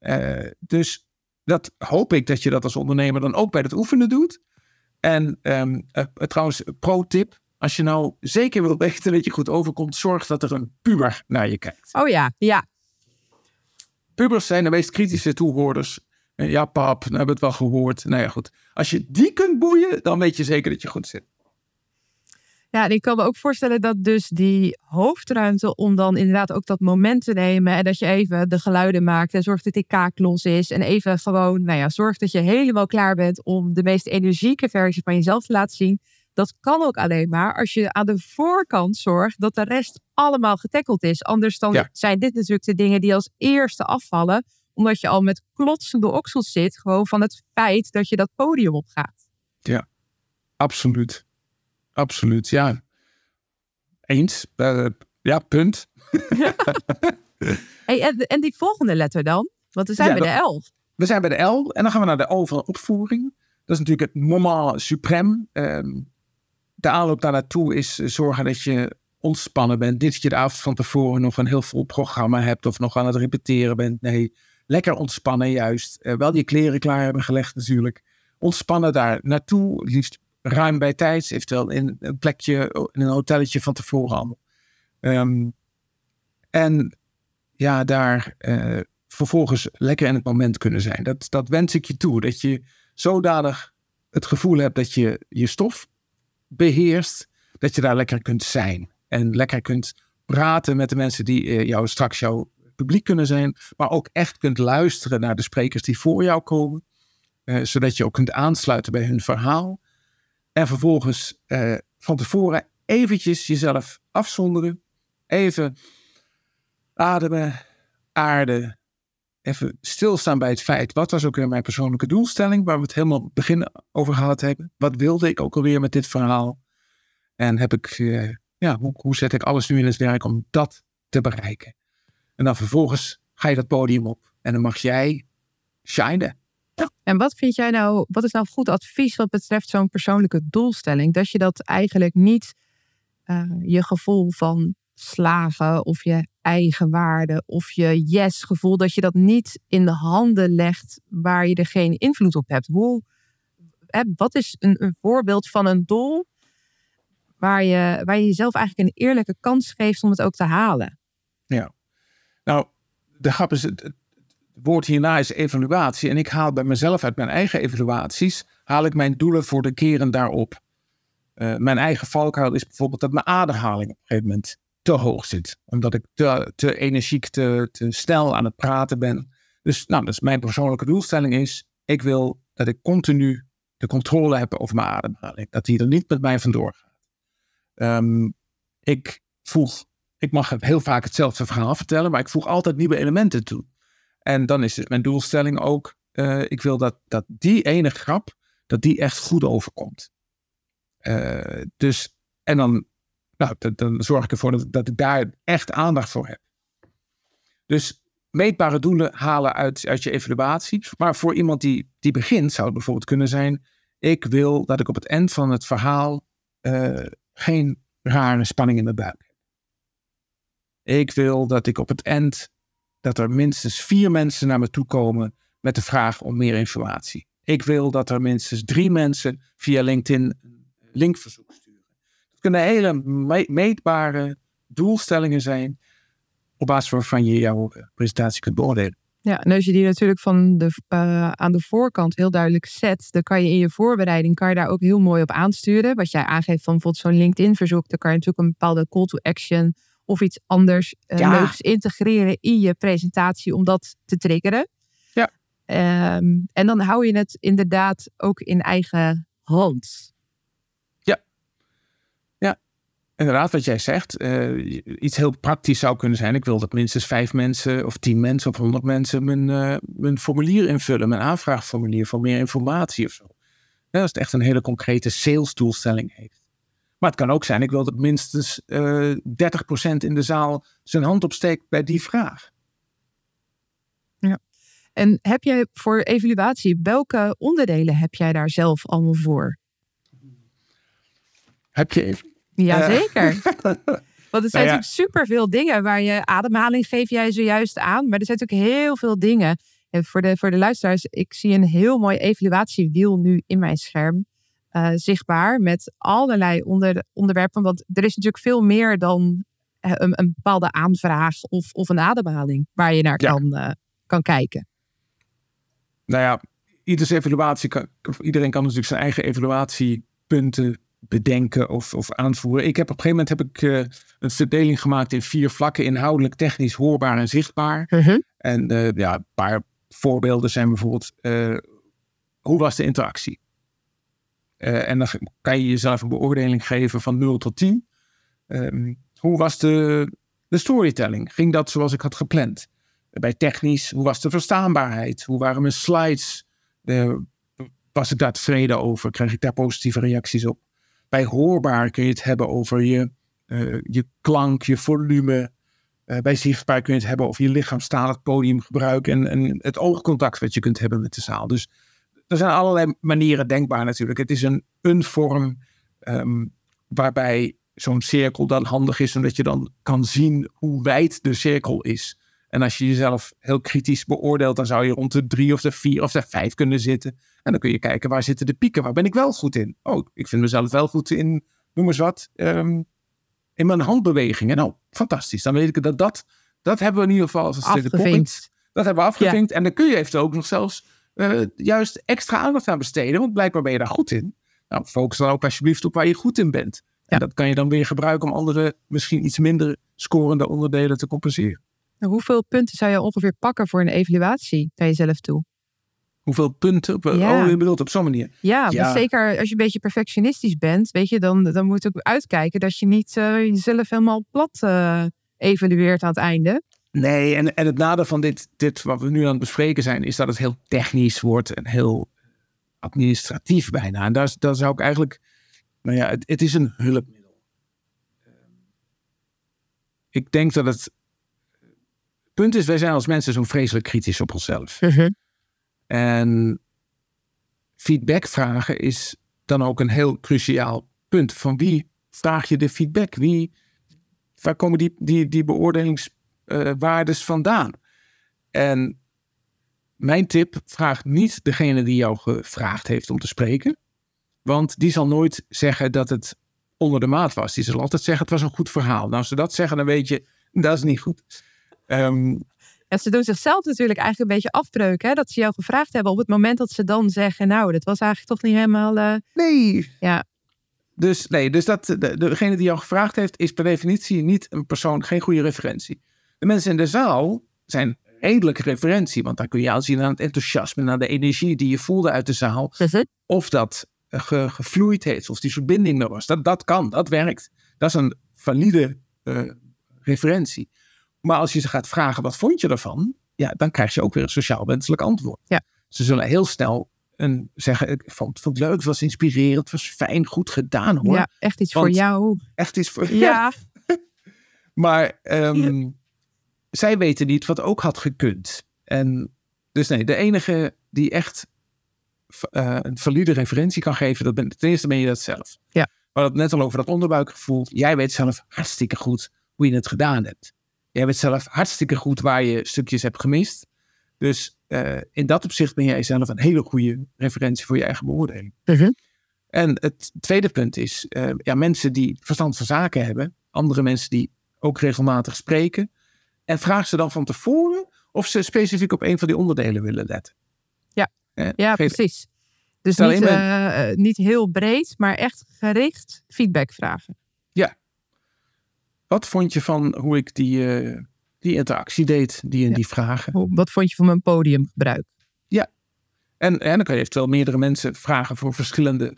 Uh, dus dat hoop ik dat je dat als ondernemer dan ook bij het oefenen doet. En um, uh, trouwens, pro-tip. Als je nou zeker wilt weten dat je goed overkomt, zorg dat er een puber naar je kijkt. Oh ja, ja. Pubers zijn de meest kritische toehoorders. Ja, pap, nou hebben we het wel gehoord. Nou ja, goed. Als je die kunt boeien, dan weet je zeker dat je goed zit. Ja, en ik kan me ook voorstellen dat dus die hoofdruimte om dan inderdaad ook dat moment te nemen en dat je even de geluiden maakt en zorgt dat die kaak los is en even gewoon, nou ja, zorg dat je helemaal klaar bent om de meest energieke versie van jezelf te laten zien. Dat kan ook alleen maar als je aan de voorkant zorgt dat de rest allemaal getackeld is. Anders dan zijn dit natuurlijk de dingen die als eerste afvallen, omdat je al met klotsende oksels zit, gewoon van het feit dat je dat podium opgaat. Ja, absoluut. Absoluut, ja. Eens. Uh, ja, punt. hey, en, en, die volgende letter dan? Want we zijn bij de L. We zijn bij de L en dan gaan we naar de O van opvoering. Dat is natuurlijk het moment suprem. Um, de aanloop daar naartoe is zorgen dat je ontspannen bent. Dit je de avond van tevoren nog een heel vol programma hebt of nog aan het repeteren bent. Nee, lekker ontspannen juist. Uh, wel je kleren klaar hebben gelegd natuurlijk. Ontspannen daar naartoe, liefst ruim bij tijd, eventueel in een plekje, in een hotelletje van tevoren al. Ehm, en ja, daar uh, vervolgens lekker in het moment kunnen zijn. Dat, dat wens ik je toe. Dat je zodanig het gevoel hebt dat je je stof beheerst, dat je daar lekker kunt zijn. En lekker kunt praten met de mensen die uh, jou straks jouw publiek kunnen zijn. Maar ook echt kunt luisteren naar de sprekers die voor jou komen. Uh, zodat je ook kunt aansluiten bij hun verhaal. En vervolgens uh, van tevoren eventjes jezelf afzonderen. Even ademen, aarde. Even stilstaan bij het feit. Wat was ook weer mijn persoonlijke doelstelling? Waar we het helemaal begin over gehad hebben. Wat wilde ik ook alweer met dit verhaal? En heb ik, uh, ja, hoe, hoe zet ik alles nu in het werk om dat te bereiken? En dan vervolgens ga je dat podium op. En dan mag jij shinen. En wat vind jij nou, wat is nou goed advies wat betreft zo'n persoonlijke doelstelling? Dat je dat eigenlijk niet uh, je gevoel van slagen of je eigen waarde of je yes gevoel, dat je dat niet in de handen legt waar je er geen invloed op hebt. Hoe, hè, wat is een, een voorbeeld van een doel waar je, waar je jezelf eigenlijk een eerlijke kans geeft om het ook te halen? Ja, nou, de grap is, het, woord hierna is evaluatie. En ik haal bij mezelf uit mijn eigen evaluaties, haal ik mijn doelen voor de keren daarop. Uh, mijn eigen valkuil is bijvoorbeeld dat mijn ademhaling op een gegeven moment te hoog zit. Omdat ik te, te energiek, te, te snel aan het praten ben. Dus, nou, dus mijn persoonlijke doelstelling is, ik wil dat ik continu de controle heb over mijn ademhaling. Dat die er niet met mij vandoor gaat. Um, ik voeg, ik mag heel vaak hetzelfde verhaal vertellen, maar ik voeg altijd nieuwe elementen toe. En dan is dus mijn doelstelling ook, uh, ik wil dat, dat die ene grap, dat die echt goed overkomt. Uh, dus, en dan, nou, dan zorg ik ervoor dat, dat ik daar echt aandacht voor heb. Dus meetbare doelen halen uit, uit je evaluatie. Maar voor iemand die, die begint, zou het bijvoorbeeld kunnen zijn: ik wil dat ik op het eind van het verhaal uh, geen rare spanning in mijn buik heb. Ik wil dat ik op het eind dat er minstens vier mensen naar me toe komen met de vraag om meer informatie. Ik wil dat er minstens drie mensen via LinkedIn een linkverzoek sturen. Het kunnen hele meetbare doelstellingen zijn op basis waarvan je jouw eh, presentatie kunt beoordelen. Ja, en als je die natuurlijk van de, uh, aan de voorkant heel duidelijk zet, dan kan je in je voorbereiding kan je daar ook heel mooi op aansturen. Wat jij aangeeft van bijvoorbeeld zo'n LinkedIn-verzoek, dan kan je natuurlijk een bepaalde call to action of iets anders uh, leuks integreren in je presentatie om dat te triggeren. Ja. Um, en dan hou je het inderdaad ook in eigen hand. Ja. Ja. Inderdaad, wat jij zegt. Uh, iets heel praktisch zou kunnen zijn. Ik wil dat minstens vijf mensen of tien mensen of honderd mensen mijn, uh, mijn formulier invullen. Mijn aanvraagformulier voor meer informatie of zo. Ja, als het echt een hele concrete sales doelstelling heeft. Maar het kan ook zijn, ik wil dat minstens uh, eh, 30% in de zaal zijn hand opsteekt bij die vraag. Ja. En heb jij voor evaluatie, welke onderdelen heb jij daar zelf allemaal voor? Heb je even? Jazeker. Uh. Want er zijn nou natuurlijk superveel dingen waar je ademhaling geef jij zojuist aan. Maar er zijn natuurlijk heel veel dingen. En voor de, voor de luisteraars, ik zie een heel mooi evaluatiewiel nu in mijn scherm. Uh, zichtbaar met allerlei onder, onderwerpen. Want er is natuurlijk veel meer dan uh, een, een, bepaalde aanvraag of, of een ademhaling waar je naar ja. kan, uh, kan kijken. Nou ja, ieders evaluatie kan, iedereen kan natuurlijk zijn eigen evaluatiepunten bedenken of, of aanvoeren. Ik heb op een gegeven moment heb ik uh, een verdeling gemaakt in vier vlakken: inhoudelijk, technisch, hoorbaar en zichtbaar. Mhm. En ja, een paar voorbeelden zijn bijvoorbeeld: hoe was de interactie? En dan kan je jezelf een beoordeling geven van 0 tot 10. Um, hoe was de, storytelling? Ging dat zoals ik had gepland? Bij technisch, hoe was de verstaanbaarheid? Hoe waren mijn slides? De, was ik daar tevreden over? Kreeg ik daar positieve reacties op? Bij hoorbaar kun je het hebben over je, uh, je klank, je volume. Uh, bij zichtbaar kun je het hebben over je lichaamstaal, het podiumgebruik en, en het oogcontact wat je kunt hebben met de zaal. Dus er zijn allerlei manieren denkbaar natuurlijk. Het is een, een vorm um, waarbij zo'n cirkel dan handig is, omdat je dan kan zien hoe wijd de cirkel is. En als je jezelf heel kritisch beoordeelt, dan zou je rond de drie of de vier of de vijf kunnen zitten. En dan kun je kijken, waar zitten de pieken? Waar ben ik wel goed in? Oh, ik vind mezelf wel goed in, noem eens wat, um, in mijn handbewegingen. Nou, fantastisch. Dan weet ik dat dat, dat hebben we in ieder geval als een. Dat hebben we afgevinkt. Ja. En dan kun je eventueel ook nog zelfs uh, juist extra aandacht aan besteden. Want blijkbaar ben je daar goed in. Nou, focus dan ook alsjeblieft op waar je goed in bent. Ja. En dat kan je dan weer gebruiken om andere, misschien iets minder scorende onderdelen te compenseren. Hoeveel punten zou je ongeveer pakken voor een evaluatie naar jezelf toe? Hoeveel punten? Ja. Oh, je bedoelt op zo'n manier? Ja, ja. zeker als je een beetje perfectionistisch bent, weet je, dan, dan moet je ook uitkijken dat je niet uh, jezelf helemaal plat uh, evalueert aan het einde. Nee, en, en het nadeel van dit, dit wat we nu aan het bespreken zijn, is dat het heel technisch wordt en heel administratief bijna. En daar, daar zou ik eigenlijk, nou ja, het, het is een hulpmiddel. Ik denk dat het punt is, wij zijn als mensen zo vreselijk kritisch op onszelf. Uh -huh. En feedback vragen is dan ook een heel cruciaal punt. Van wie vraag je de feedback? Wie, waar komen die, die, die beoordelingswaardes uh, vandaan? En mijn tip, vraag niet degene die jou gevraagd heeft om te spreken. Want die zal nooit zeggen dat het onder de maat was. Die zal altijd zeggen, het was een goed verhaal. Nou, als ze dat zeggen, dan weet je, dat is niet goed. Um, ja, ze doen zichzelf natuurlijk eigenlijk een beetje afbreuk. Hè? Dat ze jou gevraagd hebben op het moment dat ze dan zeggen... nou, dat was eigenlijk toch niet helemaal... Uh... Nee. Ja. Dus, nee, dus dat, de, degene die jou gevraagd heeft... is per definitie niet een persoon, geen goede referentie. De mensen in de zaal zijn redelijke referentie. Want daar kun je aanzien aan het enthousiasme... aan de energie die je voelde uit de zaal. Of dat ge, gevloeid heeft, of die verbinding er was. Dat, dat kan, dat werkt. Dat is een valide uh, referentie. Maar als je ze gaat vragen, wat vond je ervan? Ja, dan krijg je ook weer een sociaal wenselijk antwoord. Ja. Ze zullen heel snel een, zeggen, ik vond, vond het leuk, het was inspirerend, het was fijn, goed gedaan hoor. Ja, echt iets Want, voor jou. Echt iets voor Ja. maar um, ja. Zij weten niet wat ook had gekund. En dus nee, de enige die echt uh, een valide referentie kan geven, dat ben, ten eerste ben je dat zelf. Ja. We hadden het net al over dat onderbuikgevoel. Jij weet zelf hartstikke goed hoe je het gedaan hebt. Jij weet zelf hartstikke goed waar je stukjes hebt gemist. Dus uh, in dat opzicht ben jij zelf een hele goede referentie voor je eigen beoordeling. Uh -huh. En het tweede punt is, uh, ja, mensen die verstand van zaken hebben, andere mensen die ook regelmatig spreken, en vraag ze dan van tevoren of ze specifiek op een van die onderdelen willen letten. Ja, ja precies. Dus niet, ben... niet heel breed, maar echt gericht feedback vragen. Ja, wat vond je van hoe ik die, uh, die interactie deed, die en ja. die vragen? Wat vond je van mijn podiumgebruik? Ja, en, en dan kan je eventueel meerdere mensen vragen voor verschillende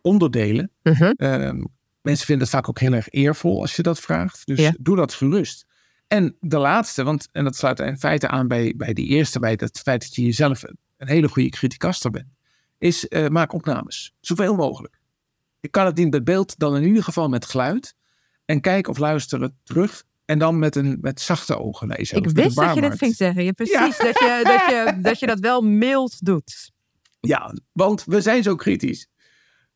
onderdelen. Uh -huh. mensen vinden het vaak ook heel erg eervol als je dat vraagt. Dus ja. doe dat gerust. En de laatste, want en dat sluit in feite aan bij, bij die eerste, bij het feit dat je jezelf een, een hele goede criticaster bent, is uh, maak opnames. Zoveel mogelijk. Ik kan het niet met beeld, dan in ieder geval met geluid. En kijk of luisteren terug. En dan met, een, met zachte ogen lezen. Ik wist dat je dit ging zeggen. Je, precies, ja. dat, je, dat, je, dat je dat wel mild doet. Ja, want we zijn zo kritisch.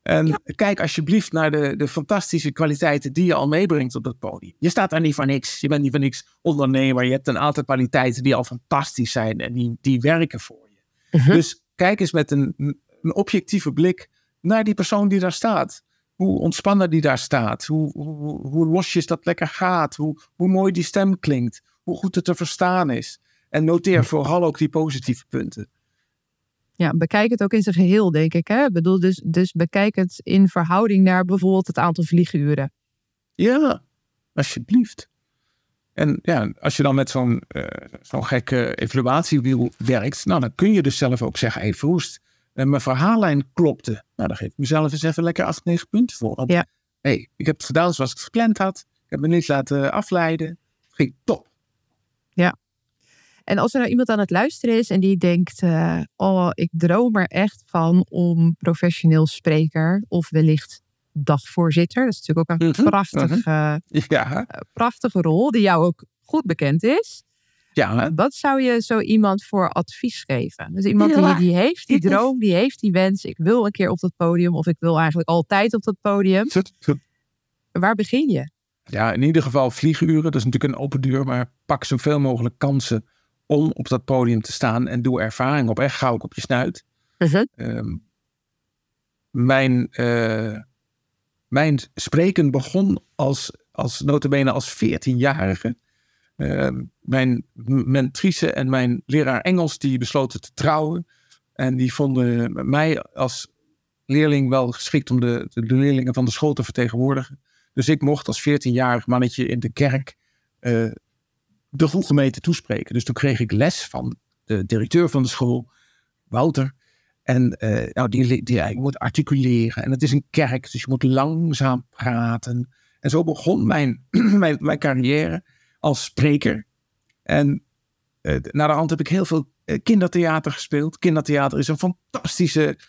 En ja. kijk alsjeblieft naar de, de fantastische kwaliteiten die je al meebrengt op dat podium. Je staat daar niet voor niks. Je bent niet voor niks ondernemer. Je hebt een aantal kwaliteiten die al fantastisch zijn en die, die werken voor je. Uh -huh. Dus kijk eens met een, een objectieve blik naar die persoon die daar staat hoe ontspannen die daar staat, hoe, hoe, hoe losjes dat lekker gaat, hoe, hoe mooi die stem klinkt, hoe goed het te verstaan is. En noteer vooral ook die positieve punten. Ja, bekijk het ook in zijn geheel, denk ik. Hè? Ik bedoel, dus, dus bekijk het in verhouding naar bijvoorbeeld het aantal vlieguren. Ja, alsjeblieft. En ja, als je dan met zo'n uh, zo'n gekke evaluatiewiel werkt, nou, dan kun je dus zelf ook zeggen, hey Vroest, uh, mijn verhaallijn klopte. Nou, dan geef ik mezelf eens even lekker 8, 9 punten voor. Want, Ja. hey, ik heb het gedaan zoals ik het gepland had. Ik heb me niet laten afleiden. Het ging top. En als er nou iemand aan het luisteren is en die denkt: eh, Oh, ik droom er echt van om professioneel spreker of wellicht dagvoorzitter. Dat is natuurlijk ook een Mhm, prachtige, Ja, eh, prachtige rol die jou ook goed bekend is. ja. Wat zou je zo iemand voor advies geven? Dus iemand Ja. die, die heeft die droom, die heeft die wens. Ik wil een keer op dat podium of ik wil eigenlijk altijd op dat podium. Waar begin je? Ja, in ieder geval vlieguren. Dat is natuurlijk een open deur, maar pak zoveel mogelijk kansen om op dat podium te staan en doe ervaring op. Echt gauw op je snuit. Ehm, mijn, eh, mijn spreken begon als, als notabene als 14-jarige. Ehm, mijn mentrice en mijn leraar Engels die besloten te trouwen. En die vonden mij als leerling wel geschikt om de, de leerlingen van de school te vertegenwoordigen. Dus ik mocht als 14-jarig mannetje in de kerk eh, de gemeente toespreken. Dus toen kreeg ik les van de directeur van de school, Wouter. En eh, nou, die, die, ja, je moet articuleren. En het is een kerk, dus je moet langzaam praten. En zo begon mijn, mijn, mijn carrière als spreker. En eh, na de hand heb ik heel veel eh, kindertheater gespeeld. Kindertheater is een fantastische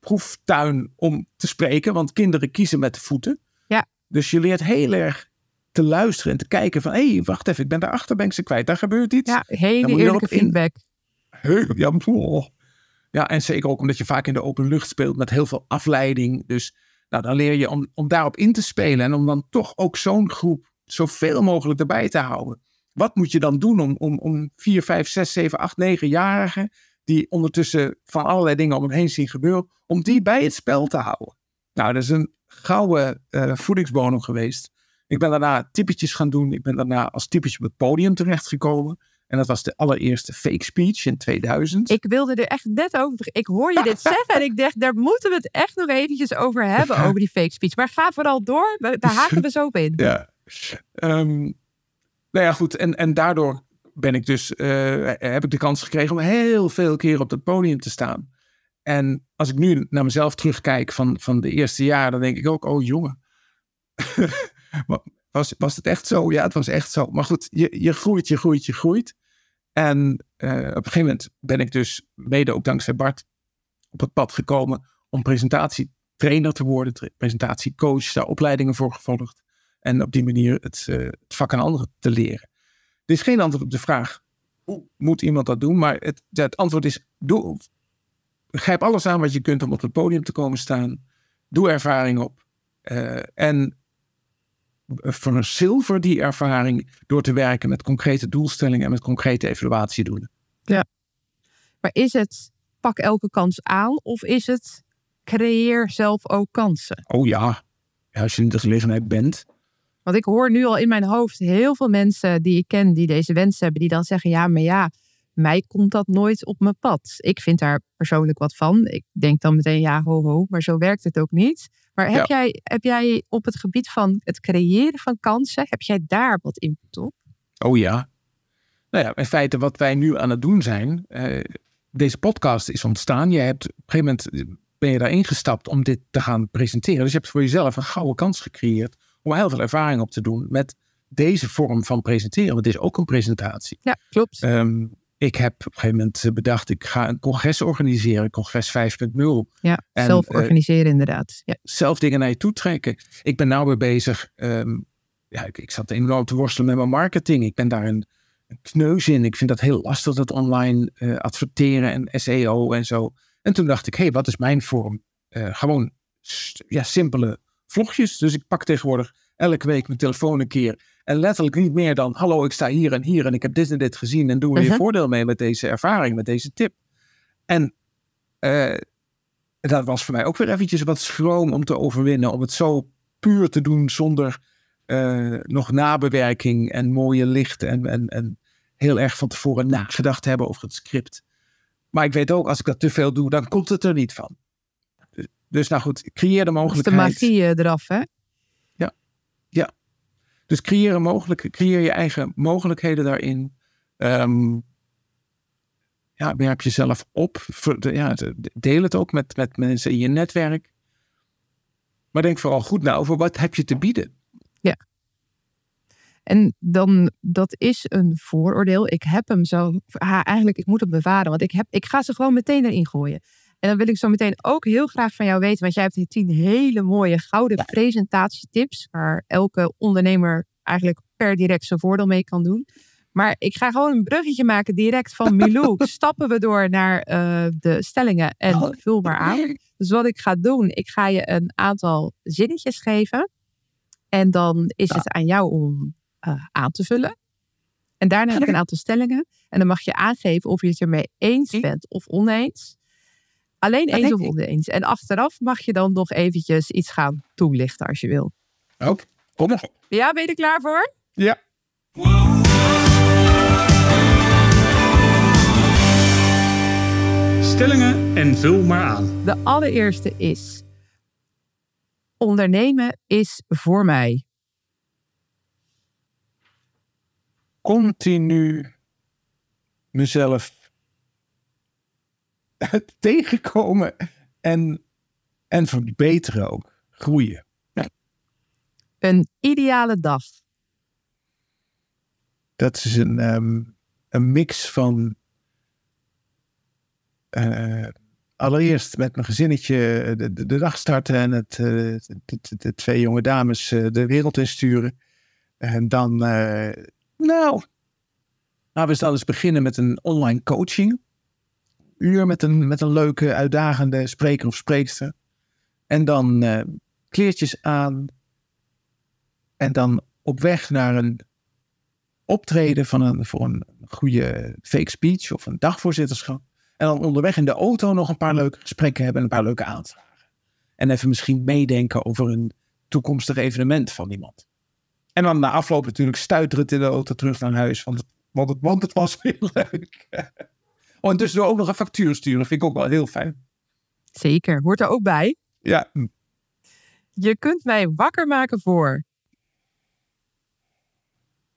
proeftuin om te spreken, want kinderen kiezen met de voeten. Ja. Dus je leert heel erg te luisteren en te kijken van, hé, hey, wacht even, ik ben daarachter, ben ik ze kwijt, daar gebeurt iets. Ja, hele eerlijke feedback. Heel, ja, oh. ja, en zeker ook omdat je vaak in de open lucht speelt met heel veel afleiding. Dus nou, dan leer je om, om daarop in te spelen en om dan toch ook zo'n groep zoveel mogelijk erbij te houden. Wat moet je dan doen om, om, om 4, 5, 6, 7, 8, 9-jarigen die ondertussen van allerlei dingen om hem heen zien gebeuren, om die bij het spel te houden? Nou, dat is een gouden voedingsbodem geweest. Ik ben daarna typetjes gaan doen. Ik ben daarna als typetje op het podium terechtgekomen. En dat was de allereerste fake speech in 2000. Ik wilde er echt net over. Ik hoor je dit zeggen en ik dacht, daar moeten we het echt nog eventjes over hebben, over die fake speech. Maar ga vooral door, daar haken we zo op in. Ja. Ehm, nou ja, goed. En, en daardoor ben ik dus, eh, heb ik de kans gekregen om heel veel keer op het podium te staan. En als ik nu naar mezelf terugkijk van, van de eerste jaar, dan denk ik ook, oh jongen. Was, was het echt zo? Ja, het was echt zo. Maar goed, je, je groeit, je groeit, je groeit. En eh, op een gegeven moment ben ik dus, mede ook dankzij Bart, op het pad gekomen om presentatietrainer te worden, presentatiecoach, daar opleidingen voor gevolgd. En op die manier het, eh, het vak aan anderen te leren. Er is geen antwoord op de vraag, hoe moet iemand dat doen? Maar het, het antwoord is, doe, grijp alles aan wat je kunt om op het podium te komen staan. Doe ervaring op. eh, en verzilver die ervaring door te werken met concrete doelstellingen en met concrete evaluatiedoelen. Maar is het pak elke kans aan of is het creëer zelf ook kansen? Oh ja, ja als je in de gelegenheid bent. Want ik hoor nu al in mijn hoofd heel veel mensen die ik ken die deze wens hebben, die dan zeggen: Ja, maar ja, mij komt dat nooit op mijn pad. Ik vind daar persoonlijk wat van. Ik denk dan meteen: Ja, ho, ho, maar zo werkt het ook niet. Maar heb, Ja. jij, heb jij op het gebied van het creëren van kansen, heb jij daar wat input op? Oh ja. Nou ja, in feite wat wij nu aan het doen zijn. eh, deze podcast is ontstaan. Je hebt op een gegeven moment eh, ben je daarin gestapt om dit te gaan presenteren. Dus je hebt voor jezelf een gouden kans gecreëerd om heel veel ervaring op te doen met deze vorm van presenteren. Want het is ook een presentatie. Ja, klopt. Ehm, ik heb op een gegeven moment eh, bedacht, ik ga een congres organiseren, congres 5.0. ja, en, zelf eh, organiseren inderdaad. Ja. zelf dingen naar je toe trekken. Ik ben nou weer bezig. ehm, ja, ik, ik zat enorm te worstelen met mijn marketing. Ik ben daar een, een kneus in. Ik vind dat heel lastig, dat online eh, adverteren en SEO en zo. En toen dacht ik, hé, hey, wat is mijn vorm? Gewoon ja, simpele vlogjes. Dus ik pak tegenwoordig elke week mijn telefoon een keer. En letterlijk niet meer dan, hallo, ik sta hier en hier en ik heb dit en dit gezien. En doe er je Mhm. voordeel mee met deze ervaring, met deze tip. En eh, dat was voor mij ook weer eventjes wat schroom om te overwinnen. Om het zo puur te doen zonder eh, nog nabewerking en mooie licht. En, en, en heel erg van tevoren nagedacht hebben over het script. Maar ik weet ook, als ik dat te veel doe, dan komt het er niet van. Dus, dus nou goed, creëer de Dat is de mogelijkheid. magie eh, eraf, hè? Dus creëer, mogelijk, creëer je eigen mogelijkheden daarin. Ehm, ja, werp jezelf op. Ja, de- deel het ook met, met mensen in je netwerk. Maar denk vooral goed na over wat heb je te bieden. En dan, dat is een vooroordeel. Ik heb hem zo, eigenlijk, ik moet hem bewaren, want ik, heb, ik ga ze gewoon meteen erin gooien. En dan wil ik zo meteen ook heel graag van jou weten, want jij hebt hier tien hele mooie gouden presentatietips, waar elke ondernemer eigenlijk per direct zijn voordeel mee kan doen. Maar ik ga gewoon een bruggetje maken direct van Milou. Stappen we door naar eh, de stellingen en vul maar aan. Dus wat ik ga doen, ik ga je een aantal zinnetjes geven. En dan is het aan jou om eh, aan te vullen. En daarna heb ik een aantal stellingen. En dan mag je aangeven of je het ermee eens bent of oneens. Alleen eens of oneens. En achteraf mag je dan nog eventjes iets gaan toelichten als je wil. Ook. Kom maar. Ja, ben je er klaar voor? Ja. Stellingen en vul maar aan. De allereerste is: Ondernemen is voor mij. Continu mezelf tegenkomen en, en verbeteren ook. Groeien. Een ideale dag. Dat is een, ehm, een mix van. eh, allereerst met mijn gezinnetje de, de, de dag starten en het, eh, de, twee jonge dames eh, de wereld insturen. En dan, eh, nou, laten we eens dan eens beginnen met een online coaching. Uur met een, met een leuke, uitdagende spreker of spreekster. En dan eh, kleertjes aan. En dan op weg naar een optreden van een, voor een goede fake speech of een dagvoorzitterschap. En dan onderweg in de auto nog een paar leuke gesprekken hebben en een paar leuke aanvragen. En even misschien meedenken over een toekomstig evenement van iemand. En dan na afloop natuurlijk stuiterend in de auto terug naar huis, want het, want het, want het was weer leuk. Oh, en tussendoor ook nog een factuur sturen, vind ik ook wel heel fijn. Zeker, hoort er ook bij. Ja, Je kunt mij wakker maken voor.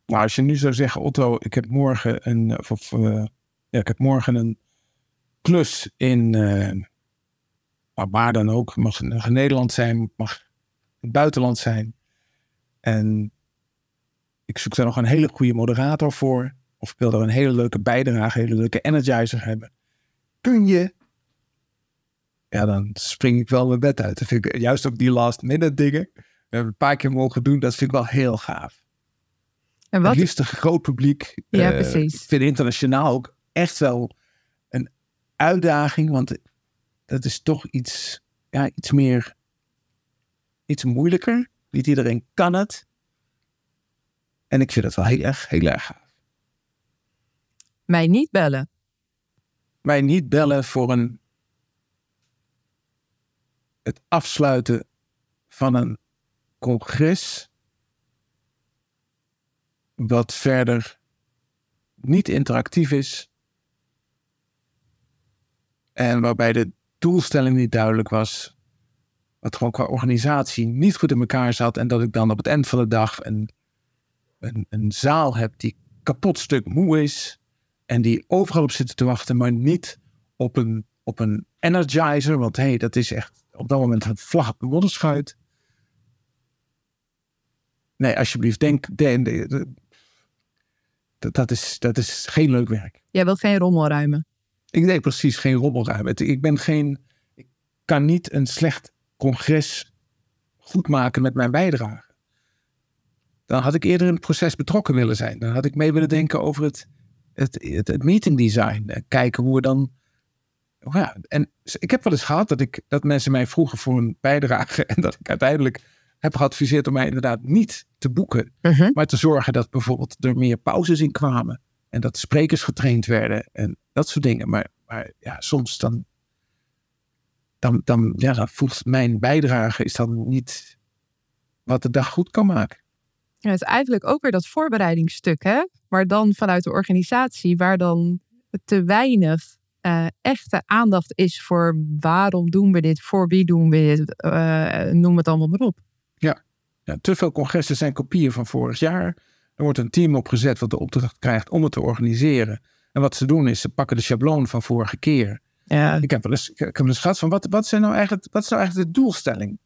Nou, als je nu zou zeggen, Otto, ik heb morgen een, of, of, eh, ja, ik heb morgen een klus in, eh, nou, waar dan ook, mag mag in Nederland zijn, mag in het buitenland zijn. En ik zoek daar nog een hele goede moderator voor. Of ik wil er een hele leuke bijdrage, een hele leuke energizer hebben. Kun je? Ja, dan spring ik wel mijn bed uit. Dat vind ik, juist ook die last minute dingen. We hebben een paar keer mogen doen. Dat vind ik wel heel gaaf. En wat? Het liefst een groot publiek. Ja, Eh, precies. Ik vind internationaal ook echt wel een uitdaging. Want dat is toch iets, ja, iets meer, iets moeilijker. Niet iedereen kan het. En ik vind het wel heel erg, heel erg gaaf. Mij niet bellen. Mij niet bellen voor een, het afsluiten van een congres. Wat verder niet interactief is. En waarbij de doelstelling niet duidelijk was. Wat gewoon qua organisatie niet goed in elkaar zat. En dat ik dan op het eind van de dag een, een, een zaal heb die kapot stuk moe is. En die overal op zitten te wachten, maar niet op een, op een energizer. Want hé, hey, dat is echt op dat moment een vlag op de modderschuit. Nee, alsjeblieft, denk. de- de- de- dat, dat, is, dat is geen leuk werk. Jij wilt geen rommel ruimen. Ik deed precies geen rommelruim. Het- Ik ben geen. Ik kan niet een slecht congres goed maken met mijn bijdrage. Dan had ik eerder in het proces betrokken willen zijn. Dan had ik mee willen denken over het, het, het, het meeting design. En kijken hoe we dan. oh Ja, en ik heb wel eens gehad dat, ik, dat mensen mij vroegen voor een bijdrage. En dat ik uiteindelijk heb geadviseerd om mij inderdaad niet te boeken. Maar te zorgen dat bijvoorbeeld er meer pauzes in kwamen. En dat sprekers getraind werden en dat soort dingen. Maar, maar ja, soms dan, dan, dan, ja, dan voelt mijn bijdrage is dan niet wat de dag goed kan maken. Ja, het is eigenlijk ook weer dat voorbereidingsstuk, hè? Maar dan vanuit de organisatie, waar dan te weinig eh, echte aandacht is voor waarom doen we dit, voor wie doen we dit, eh, noem het allemaal maar op. Ja. ja, te veel congressen zijn kopieën van vorig jaar. Er wordt een team opgezet wat de opdracht krijgt om het te organiseren. En wat ze doen is, ze pakken de schabloon van vorige keer. Ja, Ik heb wel eens, ik heb wel eens gehad van, wat, wat, zijn nou eigenlijk, wat is nou eigenlijk de doelstelling?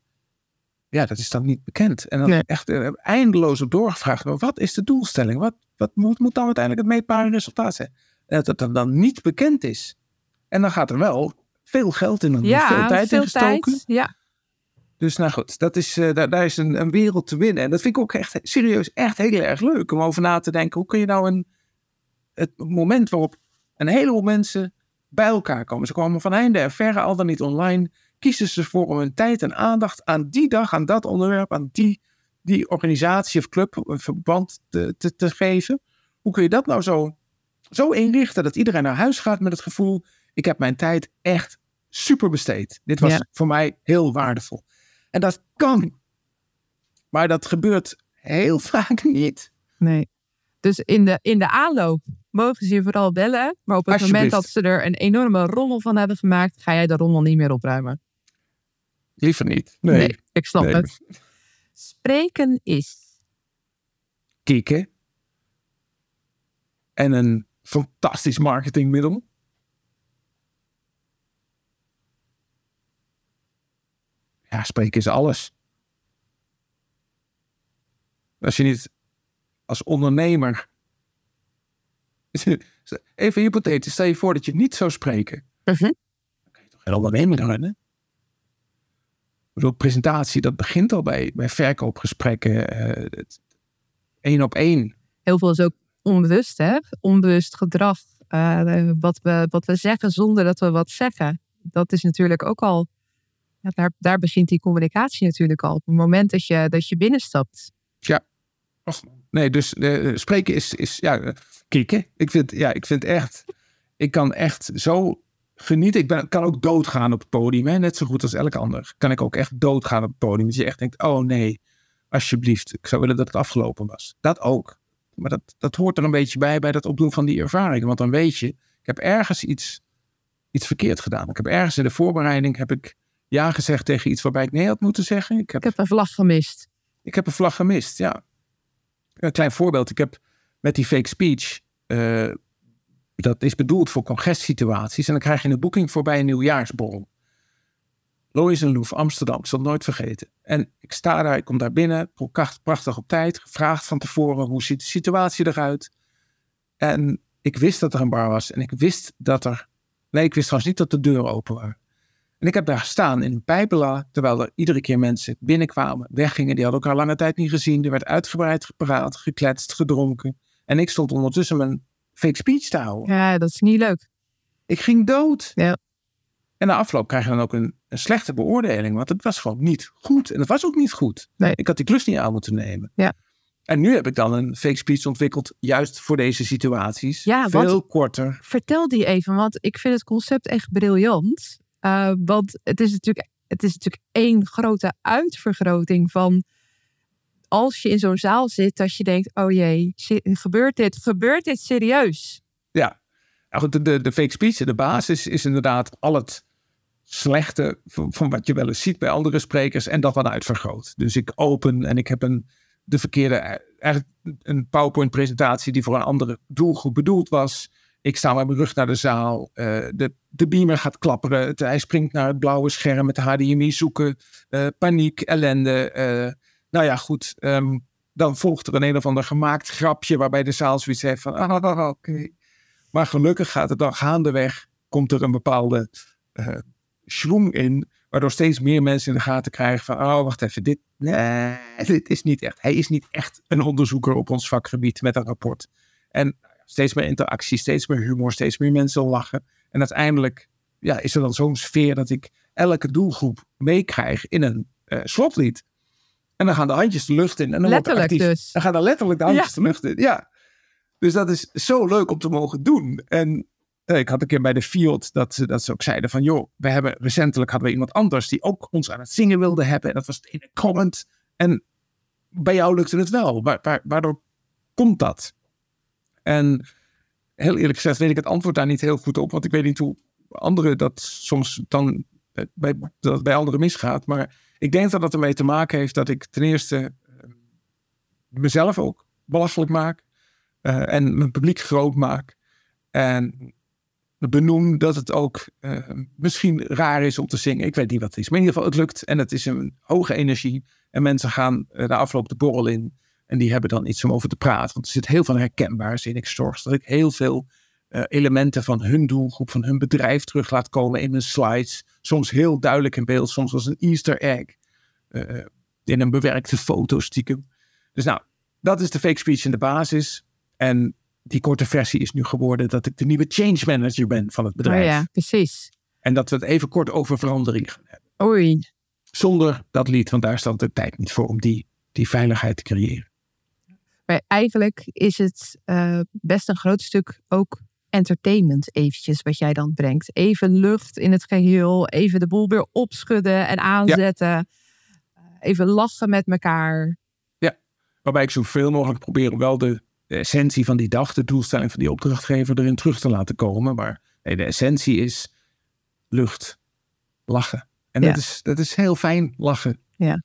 Ja, dat is dan niet bekend. En dan Nee. echt eh, eindeloos op doorgevraagd. Maar wat is de doelstelling? Wat, wat moet, moet dan uiteindelijk het meetbare resultaat zijn? En dat het dan, dan niet bekend is. En dan gaat er wel veel geld in, en ja veel tijd in gestoken. tijd. Ja, Dus nou goed, dat is, eh, daar, daar is een, een wereld te winnen. En dat vind ik ook echt serieus echt heel erg leuk om over na te denken. Hoe kun je nou een, het moment waarop een heleboel mensen bij elkaar komen. Ze komen van heinde en verre, al dan niet online. Kiezen ze voor om hun tijd en aandacht aan die dag, aan dat onderwerp, aan die, die organisatie of club of verband te, te, te geven. Hoe kun je dat nou zo, zo inrichten dat iedereen naar huis gaat met het gevoel: ik heb mijn tijd echt super besteed. Dit was Ja. voor mij heel waardevol. En dat kan. Maar dat gebeurt heel vaak niet. nee. Dus in de, in de aanloop mogen ze je vooral bellen. Maar op het moment dat ze er een enorme rommel van hebben gemaakt, ga jij de rommel niet meer opruimen. Liever niet. ik snap Nee. het. Spreken is. Kieken. En een fantastisch marketingmiddel. Ja, spreken is alles. Als je niet als ondernemer. Even hypothetisch, stel je voor dat je niet zou spreken. Dan kan je toch geen ondernemer runnen? Bedoel, presentatie, dat begint al bij, bij verkoopgesprekken. eh, het- één op één. Heel veel is ook onbewust, hè? Onbewust gedrag. eh, wat, we, wat we zeggen zonder dat we wat zeggen. Dat is natuurlijk ook al. Ja, daar, daar begint die communicatie natuurlijk al. Op het moment dat je, dat je binnenstapt. Nee, dus eh, spreken is, is ja, eh, kieken. Ik vind, ja, ik vind echt, ik kan echt zo genieten. Ik ben, kan ook doodgaan op het podium, hè? net zo goed als elk ander. Kan ik ook echt doodgaan op het podium. Dat je echt denkt, oh nee, alsjeblieft. Ik zou willen dat het afgelopen was. Dat ook. Maar dat, dat hoort er een beetje bij, bij dat opdoen van die ervaring. Want dan weet je, ik heb ergens iets, iets verkeerd gedaan. Ik heb ergens in de voorbereiding, heb ik ja gezegd tegen iets waarbij ik nee had moeten zeggen. Ik heb Ik heb een vlag gemist. ik heb een vlag gemist, ja. Een klein voorbeeld. Ik heb met die fake speech. eh, dat is bedoeld voor congestsituaties. En dan krijg je een boeking voor bij een nieuwjaarsborrel. Lois en Loef, Amsterdam. Ik zal het nooit vergeten. En ik sta daar, ik kom daar binnen. pracht- Prachtig op tijd. Gevraagd van tevoren, hoe ziet de situatie eruit? En ik wist dat er een bar was. En ik wist dat er... Nee, ik wist trouwens niet dat de deuren open waren. En ik heb daar gestaan in een pijpela, terwijl er iedere keer mensen binnenkwamen, weggingen. Die hadden elkaar lange tijd niet gezien. Er werd uitgebreid gepraat, gekletst, gedronken. En ik stond ondertussen mijn fake speech te houden. Ja, dat is niet leuk. Ik ging dood. Ja. En na afloop krijg je dan ook een, een slechte beoordeling, want het was gewoon niet goed. En het was ook niet goed. Nee. Ik had die klus niet aan moeten nemen. Ja. En nu heb ik dan een fake speech ontwikkeld, juist voor deze situaties. Ja, Veel korter. Vertel die even, want ik vind het concept echt briljant. Uh, want het is, natuurlijk, het is natuurlijk één grote uitvergroting van als je in zo'n zaal zit, dat je denkt, oh jee, gebeurt dit? Gebeurt dit serieus? Ja, nou goed, de, de, fake speech, de basis is inderdaad al het slechte van, wat je wel eens ziet bij andere sprekers en dat wat uitvergroot. Dus ik open en ik heb een, de verkeerde, eigenlijk een PowerPoint presentatie die voor een andere doelgroep bedoeld was. Ik sta met mijn rug naar de zaal. Uh, de, de beamer gaat klapperen. Hij springt naar het blauwe scherm met HDMI zoeken. Uh, paniek, ellende. Nou ja, goed. Um, dan volgt er een een of ander gemaakt grapje waarbij de zaal zoiets heeft van, ah, oké. Maar gelukkig gaat het dan gaandeweg, komt er een bepaalde uh, in, waardoor steeds meer mensen in de gaten krijgen van, oh, wacht even, dit, nee, dit is niet echt. Hij is niet echt een onderzoeker op ons vakgebied met een rapport. En steeds meer interactie, steeds meer humor, steeds meer mensen lachen. En uiteindelijk ja, is er dan zo'n sfeer dat ik elke doelgroep meekrijg in een uh, slotlied. En dan gaan de handjes de lucht in. En dan letterlijk actief. dus. Dan gaan dan letterlijk de handjes ja. de lucht in. Ja. Dus dat is zo leuk om te mogen doen. En eh, ik had een keer bij de Field dat ze, dat ze ook zeiden van... joh, we hebben recentelijk hadden we iemand anders die ook ons aan het zingen wilde hebben. En dat was in een comment. En bij jou lukte het wel. Waar, waar, waardoor komt dat? En heel eerlijk gezegd weet ik het antwoord daar niet heel goed op. Want ik weet niet hoe anderen dat soms dan bij, dat bij anderen misgaat. Maar ik denk dat dat ermee te maken heeft dat ik ten eerste uh, mezelf ook belachelijk maak. Uh, en mijn publiek groot maak. En benoem dat het ook misschien raar is om te zingen. Ik weet niet wat het is. Maar in ieder geval, het lukt. En het is een hoge energie. En mensen gaan de afloop de borrel in. En die hebben dan iets om over te praten. Want er zit heel veel herkenbaars in. Ik zorg dat ik heel veel uh, elementen van hun doelgroep, van hun bedrijf terug laat komen in mijn slides. Soms heel duidelijk in beeld, soms als een Easter egg. in een bewerkte foto stiekem. Dus nou, dat is de fake speech in de basis. En die korte versie is nu geworden dat ik de nieuwe change manager ben van het bedrijf. Oh ja, precies. En dat we het even kort over verandering gaan hebben. Oei. Zonder dat lied, want daar staat de tijd niet voor om die, die veiligheid te creëren. Maar eigenlijk is het uh, best een groot stuk ook entertainment eventjes wat jij dan brengt. Even lucht in het geheel, even de boel weer opschudden en aanzetten. Ja. Even lachen met elkaar. Ja, waarbij ik zoveel mogelijk probeer wel de de essentie van die dag, de doelstelling van die opdrachtgever erin terug te laten komen. Maar nee, de essentie is lucht, lachen. En ja. dat, is, dat is heel fijn, lachen. Ja.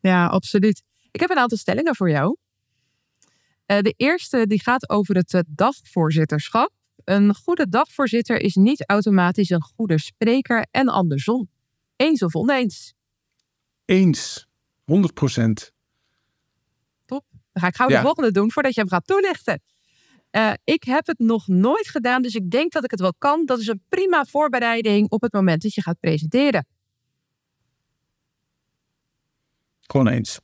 ja, absoluut. Ik heb een aantal stellingen voor jou. Uh, de eerste die gaat over het uh, dagvoorzitterschap. Een goede dagvoorzitter is niet automatisch een goede spreker en andersom. Eens of oneens? Eens, 100 procent. Dan ga ik gauw ja. de volgende doen voordat je hem gaat toelichten. Uh, ik heb het nog nooit gedaan, dus ik denk dat ik het wel kan. Dat is een prima voorbereiding op het moment dat je gaat presenteren. Gewoon eens.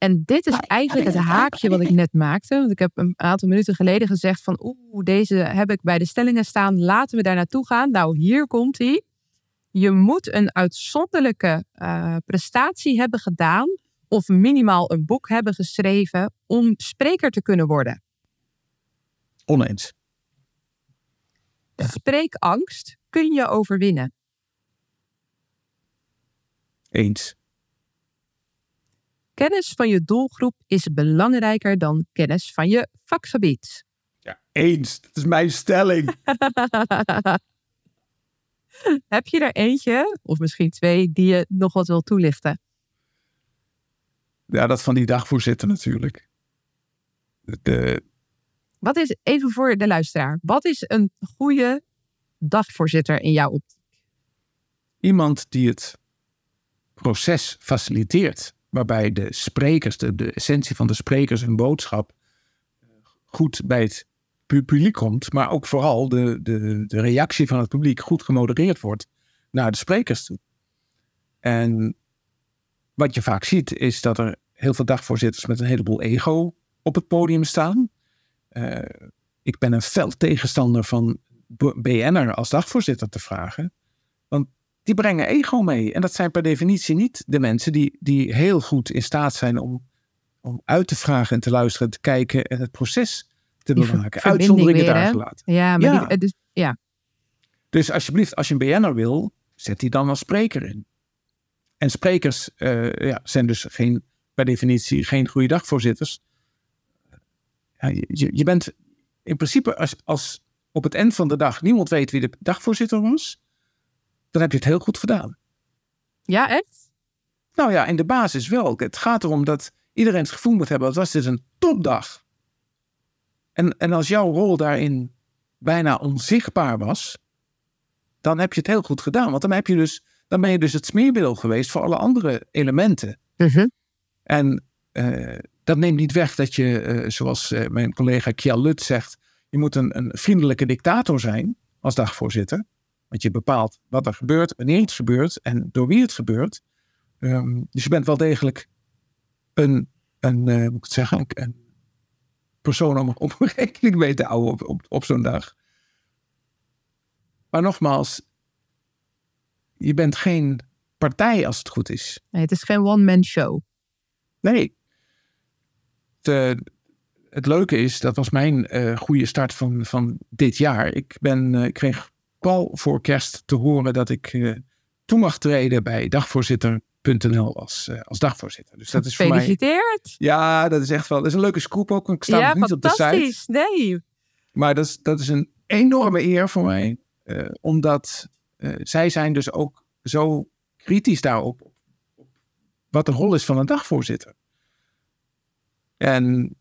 En dit is eigenlijk het haakje wat ik net maakte. Want ik heb een aantal minuten geleden gezegd van... oeh, deze heb ik bij de stellingen staan. Laten we daar naartoe gaan. Nou, hier komt hij. Je moet een uitzonderlijke uh, prestatie hebben gedaan of minimaal een boek hebben geschreven om spreker te kunnen worden? Oneens. Spreekangst kun je overwinnen. Eens. Kennis van je doelgroep is belangrijker dan kennis van je vakgebied. Ja, eens. Dat is mijn stelling. Heb je er eentje, of misschien twee, die je nog wat wil toelichten? Ja, dat van die dagvoorzitter natuurlijk. De... Wat is, even voor de luisteraar, wat is een goede dagvoorzitter in jouw optiek? Iemand die het proces faciliteert, waarbij de sprekers, de, essentie van de sprekers en boodschap goed bij het publiek komt, maar ook vooral de, de, de reactie van het publiek goed gemodereerd wordt naar de sprekers toe. En wat je vaak ziet is dat er heel veel dagvoorzitters met een heleboel ego op het podium staan. Uh, ik ben een fel tegenstander van BN'er als dagvoorzitter te vragen. Want die brengen ego mee. En dat zijn per definitie niet de mensen die, die heel goed in staat zijn om, om uit te vragen en te luisteren, te kijken en het proces te bewaken. Uitzonderingen daar gelaten. Ja, maar ja. Die, dus, ja. dus alsjeblieft, als je een BN'er wil, zet die dan als spreker in. En sprekers uh, ja, zijn dus geen, per definitie geen goede dagvoorzitters. Ja, je, je bent in principe, als, als op het eind van de dag niemand weet wie de dagvoorzitter was, dan heb je het heel goed gedaan. Ja, echt? Nou ja, in de basis wel. Het gaat erom dat iedereen het gevoel moet hebben, dat was dit een topdag. En, en als jouw rol daarin bijna onzichtbaar was, dan heb je het heel goed gedaan. Want dan heb je dus dan ben je dus het smeermiddel geweest voor alle andere elementen. Mhm. En uh, dat neemt niet weg dat je, uh, zoals uh, mijn collega Kjell Lut zegt, je moet een, een, vriendelijke dictator zijn als dagvoorzitter. Want je bepaalt wat er gebeurt, wanneer het gebeurt en door wie het gebeurt. Um, dus je bent wel degelijk een, een moet ik het zeggen, een, persoon om op rekening mee te houden op, op, op zo'n dag. Maar nogmaals, je bent geen partij als het goed is. Nee, het is geen one-man show. Nee. Het, uh, het, leuke is, dat was mijn uh, goede start van, van dit jaar. Ik, ben, uh, ik kreeg pal voor kerst te horen dat ik toe mag treden bij dagvoorzitter .nl als, uh, als dagvoorzitter. Dus dat is voor mij... Gefeliciteerd! Ja, dat is echt wel... Dat is een leuke scoop ook. Ik sta ja, nog niet op de site. fantastisch. Nee. Maar dat is, dat is een enorme eer voor mij. eh, omdat eh, zij zijn dus ook zo kritisch daarop. op Wat de rol is van een dagvoorzitter. En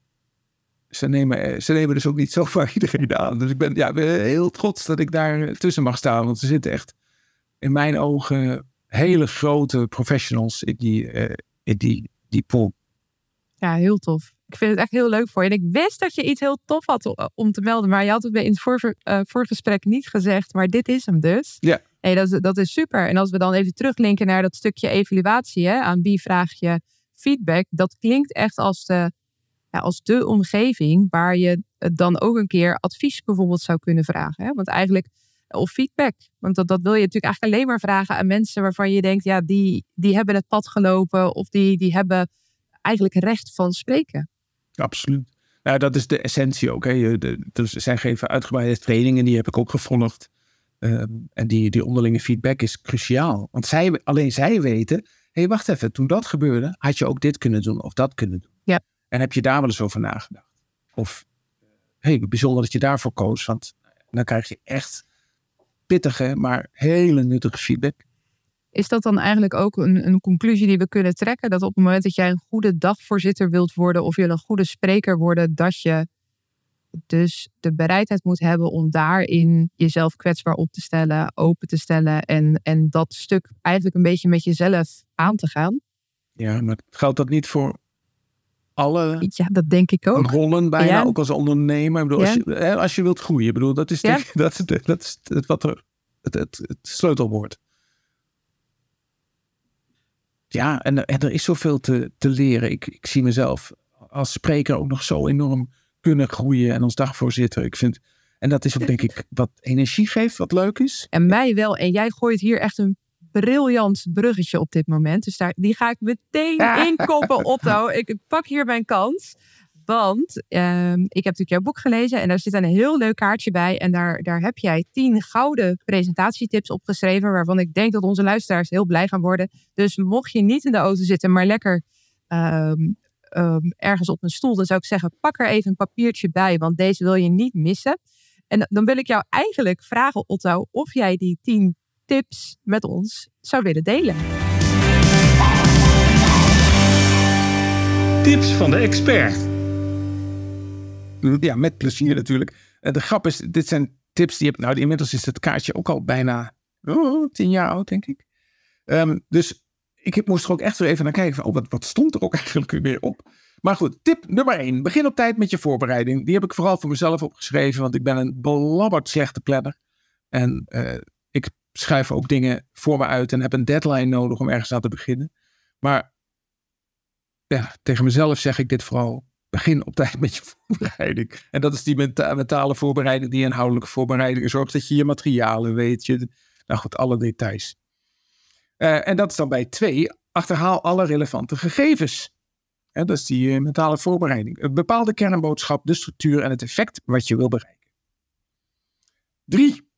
ze nemen, eh, ze nemen dus ook niet zomaar iedereen aan. Dus ik ben, ja, ben heel trots dat ik daar tussen mag staan. Want ze zitten echt in mijn ogen hele grote professionals in die, eh, in die, die pool. Ja, heel tof. Ik vind het echt heel leuk voor je. En ik wist dat je iets heel tof had om te melden. Maar je had het in het voor, eh, voorgesprek niet gezegd. Maar dit is hem dus. Ja. Hey, dat, is, dat is super. En als we dan even teruglinken naar dat stukje evaluatie. Hè, aan wie vraag je feedback. Dat klinkt echt als de, ja, als de omgeving waar je het dan ook een keer advies bijvoorbeeld zou kunnen vragen. Hè? Want eigenlijk, of feedback. Want dat, dat wil je natuurlijk eigenlijk alleen maar vragen aan mensen waarvan je denkt, ja, die, die hebben het pad gelopen. Of die, die hebben eigenlijk recht van spreken. Absoluut. Nou, dat is de essentie ook. Hè. Je- de- dus zij geven uitgebreide trainingen, die heb ik ook gevolgd. Ehm, en die, die onderlinge feedback is cruciaal. Want zij, alleen zij weten, hé, hey, wacht even, toen dat gebeurde, had je ook dit kunnen doen of dat kunnen doen. Ja. En heb je daar wel eens over nagedacht? Of, hé, hey, bijzonder dat je daarvoor koos, want dan krijg je echt pittige, maar hele nuttige feedback. Is dat dan eigenlijk ook een, een conclusie die we kunnen trekken? Dat op het moment dat jij een goede dagvoorzitter wilt worden of je wil een goede spreker worden, dat je dus de bereidheid moet hebben om daarin jezelf kwetsbaar op te stellen, open te stellen en, en dat stuk eigenlijk een beetje met jezelf aan te gaan? Ja, maar geldt dat niet voor alle Ja, dat denk ik ook. rollen bijna, Ja. ook als ondernemer. Ik bedoel, als, je, als je wilt groeien, bedoel, dat is, de- dat is, de- dat is het, wat er, het, het, het sleutelwoord. Ja, en, en er is zoveel te, te leren. Ik, ik zie mezelf als spreker ook nog zo enorm kunnen groeien en als dagvoorzitter. Ik vind, en dat is ook denk ik wat energie geeft, wat leuk is. En mij wel. En jij gooit hier echt een briljant bruggetje op dit moment. Dus daar, die ga ik meteen inkoppen, Otto. Ik pak hier mijn kans. Want ehm, ik heb natuurlijk jouw boek gelezen en daar zit een heel leuk kaartje bij. En daar, daar heb jij tien gouden presentatietips opgeschreven. Waarvan ik denk dat onze luisteraars heel blij gaan worden. Dus mocht je niet in de auto zitten, maar lekker ehm, ehm, ergens op een stoel. Dan zou ik zeggen, pak er even een papiertje bij. Want deze wil je niet missen. En dan wil ik jou eigenlijk vragen, Otto, of jij die tien tips met ons zou willen delen. Tips van de expert. Ja, met plezier natuurlijk. En de grap is, dit zijn tips die heb nou inmiddels is het kaartje ook al bijna oh, tien jaar oud, denk ik. Ehm, dus ik heb- moest er ook echt weer even naar kijken. Van, oh, wat, wat stond er ook eigenlijk weer op? Maar goed, tip nummer één. Begin op tijd met je voorbereiding. Die heb ik vooral voor mezelf opgeschreven, want ik ben een belabberd slechte planner. En eh, schrijf ook dingen voor me uit en heb een deadline nodig om ergens aan te beginnen. Maar ja, tegen mezelf zeg ik dit vooral. Begin op tijd met je voorbereiding. En dat is die menta- mentale voorbereiding, die inhoudelijke voorbereiding. Zorg dat je je materialen weet. Je, nou goed, alle details. Eh, en dat is dan bij twee. Achterhaal alle relevante gegevens. Hè, dat is die eh, mentale voorbereiding. Een bepaalde kernboodschap, de structuur en het effect wat je wil bereiken. Drie.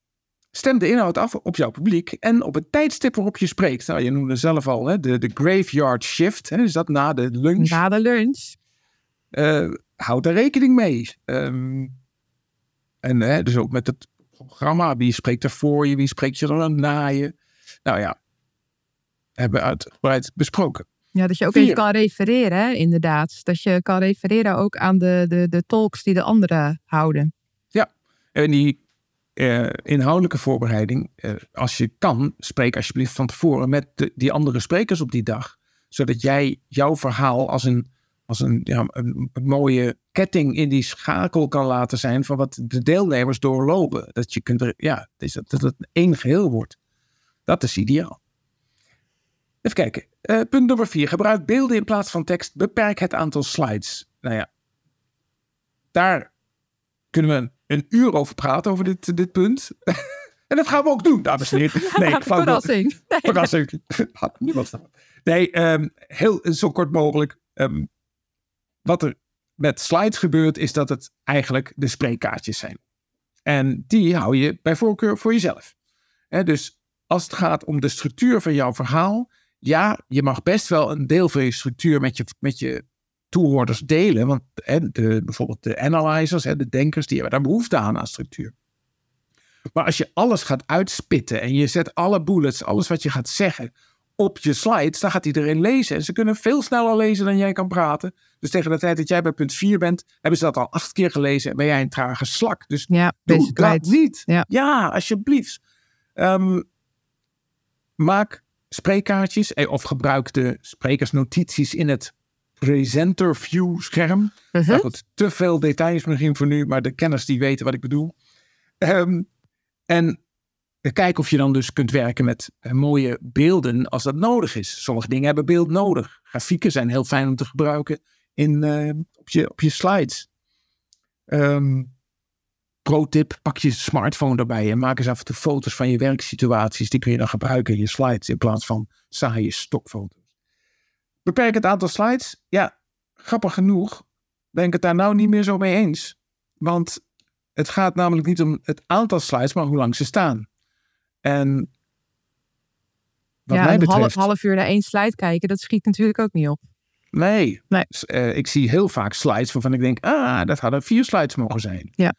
Stem de inhoud af op jouw publiek en op het tijdstip waarop je spreekt. Nou, je noemde zelf al hè, de, de graveyard shift. Hè, is dat na de lunch? Na de lunch. Eh, houd daar rekening mee. Ehm, en hè, dus ook met het programma. Wie spreekt er voor je? Wie spreekt je er na je? Nou ja, hebben we uitgebreid besproken. Ja, dat je ook Vier. even kan refereren, hè, inderdaad. Dat je kan refereren ook aan de, de, de talks die de anderen houden. En die eh, inhoudelijke voorbereiding, eh, als je kan, spreek alsjeblieft van tevoren met die andere sprekers op die dag. Zodat jij jouw verhaal als een, als een, ja, een, mooie ketting in die schakel kan laten zijn van wat de deelnemers doorlopen. Dat je kunt er, ja, dat, dat het één geheel wordt. Dat is ideaal. Even kijken. Eh, punt nummer vier. Gebruik beelden in plaats van tekst. Beperk het aantal slides. Nou ja, daar kunnen we een, uur over praten, over dit, dit punt. en dat gaan we ook doen, dames en heren. Nee, fout- Verrassing. Nee. Verrassing. Had niemand staan. Nee, ehm, heel zo kort mogelijk. Ehm, wat er met slides gebeurt, is dat het eigenlijk de spreekkaartjes zijn. En die hou je bij voorkeur voor jezelf. Dus als het gaat om de structuur van jouw verhaal, ja, je mag best wel een deel van je structuur met je, met je toehoorders delen. Want hè, de, bijvoorbeeld de analyzers, hè, de denkers, die hebben daar behoefte aan aan structuur. Maar als je alles gaat uitspitten en je zet alle bullets, alles wat je gaat zeggen, op je slides, dan gaat iedereen lezen. En ze kunnen veel sneller lezen dan jij kan praten. Dus tegen de tijd dat jij bij punt 4 bent, hebben ze dat al acht keer gelezen en ben jij een trage slak. Dus Ja, doe dat niet. Ja. alsjeblieft. Ehm, maak spreekkaartjes eh, of gebruik de sprekersnotities in het presenter view scherm. Mhm. Nou goed, te veel details misschien voor nu, maar de kenners die weten wat ik bedoel. Ehm, en kijk of je dan dus kunt werken met eh, mooie beelden als dat nodig is. Sommige dingen hebben beeld nodig. Grafieken zijn heel fijn om te gebruiken in, eh, op, je, op je slides. Ehm pro tip, pak je smartphone erbij en maak eens af en toe foto's van je werksituaties. Die kun je dan gebruiken in je slides in plaats van saaie stokfoto's. Beperk het aantal slides. Ja, grappig genoeg ben ik het daar nou niet meer zo mee eens. Want het gaat namelijk niet om het aantal slides, maar hoe lang ze staan. En wat ja, mij een betreft... half, half uur naar één slide kijken, dat schiet natuurlijk ook niet op. Nee. Nee. Eh, ik zie heel vaak slides waarvan ik denk, ah, dat hadden vier slides mogen zijn. Ja.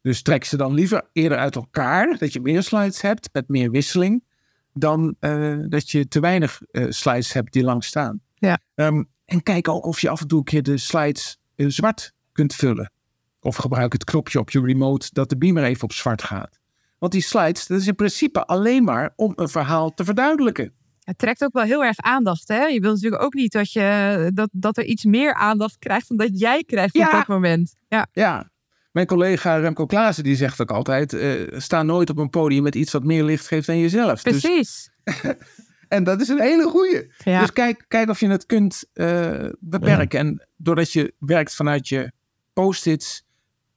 Dus trek ze dan liever eerder uit elkaar, dat je meer slides hebt met meer wisseling, dan eh, dat je te weinig eh, slides hebt die lang staan. Ja. Ehm, en kijk ook of je af en toe een keer de slides eh, zwart kunt vullen. Of gebruik het knopje op je remote dat de beamer even op zwart gaat. Want die slides, dat is in principe alleen maar om een verhaal te verduidelijken. Het trekt ook wel heel erg aandacht. Hè? Je wilt natuurlijk ook niet dat, je, dat, dat er iets meer aandacht krijgt dan dat jij krijgt Ja. op dat moment. Ja, Ja, mijn collega Remco Klaassen die zegt ook altijd: eh, sta nooit op een podium met iets wat meer licht geeft dan jezelf. Dus, precies. en dat is een hele goeie. Ja. Dus kijk, kijk of je het kunt eh, beperken. En doordat je werkt vanuit je post-its,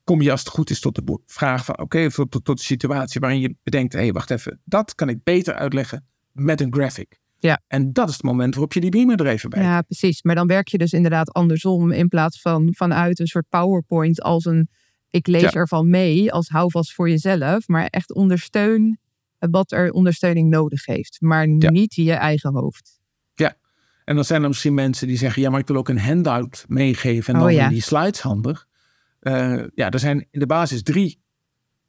kom je als het goed is tot de vraag van: oké, tot, tot, tot de situatie waarin je bedenkt: hé, hey, wacht even, dat kan ik beter uitleggen met een graphic. Ja. En dat is het moment waarop je die beamer er even bij. ja, precies. Maar dan werk je dus inderdaad andersom. In plaats van vanuit een soort PowerPoint als een ik lees Ja. ervan mee als houvast voor jezelf. Maar echt ondersteun wat er ondersteuning nodig heeft. Maar Ja. niet je eigen hoofd. En dan zijn er misschien mensen die zeggen: ja, maar ik wil ook een handout meegeven en Oh, dan ja. die slides handig. Eh, ja, er zijn in de basis drie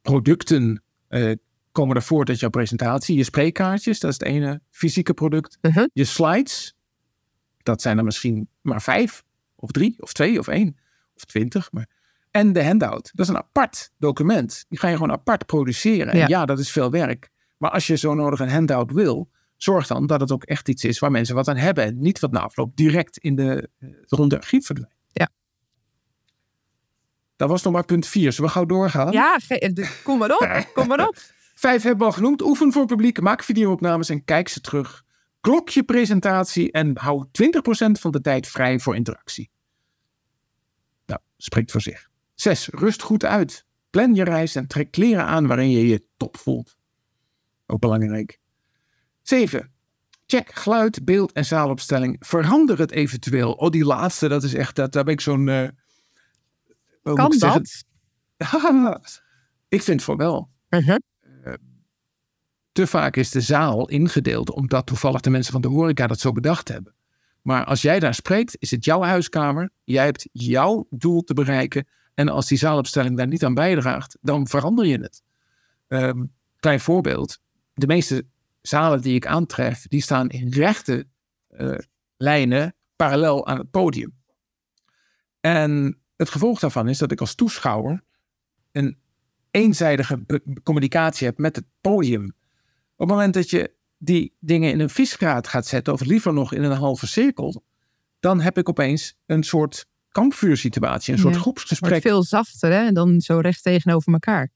producten eh, komen ervoor dat jouw presentatie. Je spreekkaartjes, dat is het ene fysieke product. Mhm. Je slides, dat zijn er misschien maar vijf, of drie, of twee, of één, of twintig. Maar... En de handout, dat is een apart document. Die ga je gewoon apart produceren. En Ja. ja, dat is veel werk. Maar als je zo nodig een handout wil, zorg dan dat het ook echt iets is waar mensen wat aan hebben. En niet wat na afloop direct in de eh, ronde archief verdwijnt. Ja. Dat was nog maar punt vier. Zullen we gauw doorgaan? Ja, eh, kom maar op. Kom maar op. Vijf hebben we al genoemd. Oefen voor publiek, maak videoopnames en kijk ze terug. Klok je presentatie en hou 20% van de tijd vrij voor interactie. Nou, spreekt voor zich. Zes, rust goed uit. Plan je reis en trek kleren aan waarin je je top voelt. Ook belangrijk. Zeven, check geluid, beeld en zaalopstelling. Verander het eventueel. Oh, die laatste, dat is echt, dat, daar ben ik zo'n... eh, Kan ik dat? ik vind voor wel Mhm. te vaak is de zaal ingedeeld omdat toevallig de mensen van de horeca dat zo bedacht hebben. Maar als jij daar spreekt, is het jouw huiskamer. Jij hebt jouw doel te bereiken. En als die zaalopstelling daar niet aan bijdraagt, dan verander je het. Ehm, klein voorbeeld. De meeste zalen die ik aantref, die staan in rechte eh, lijnen parallel aan het podium. En het gevolg daarvan is dat ik als toeschouwer een eenzijdige communicatie heb met het podium. Op het moment dat je die dingen in een visgraat gaat zetten, of liever nog in een halve cirkel, dan heb ik opeens een soort kampvuursituatie, een soort Ja. groepsgesprek. Veel zachter hè? en dan zo recht tegenover elkaar.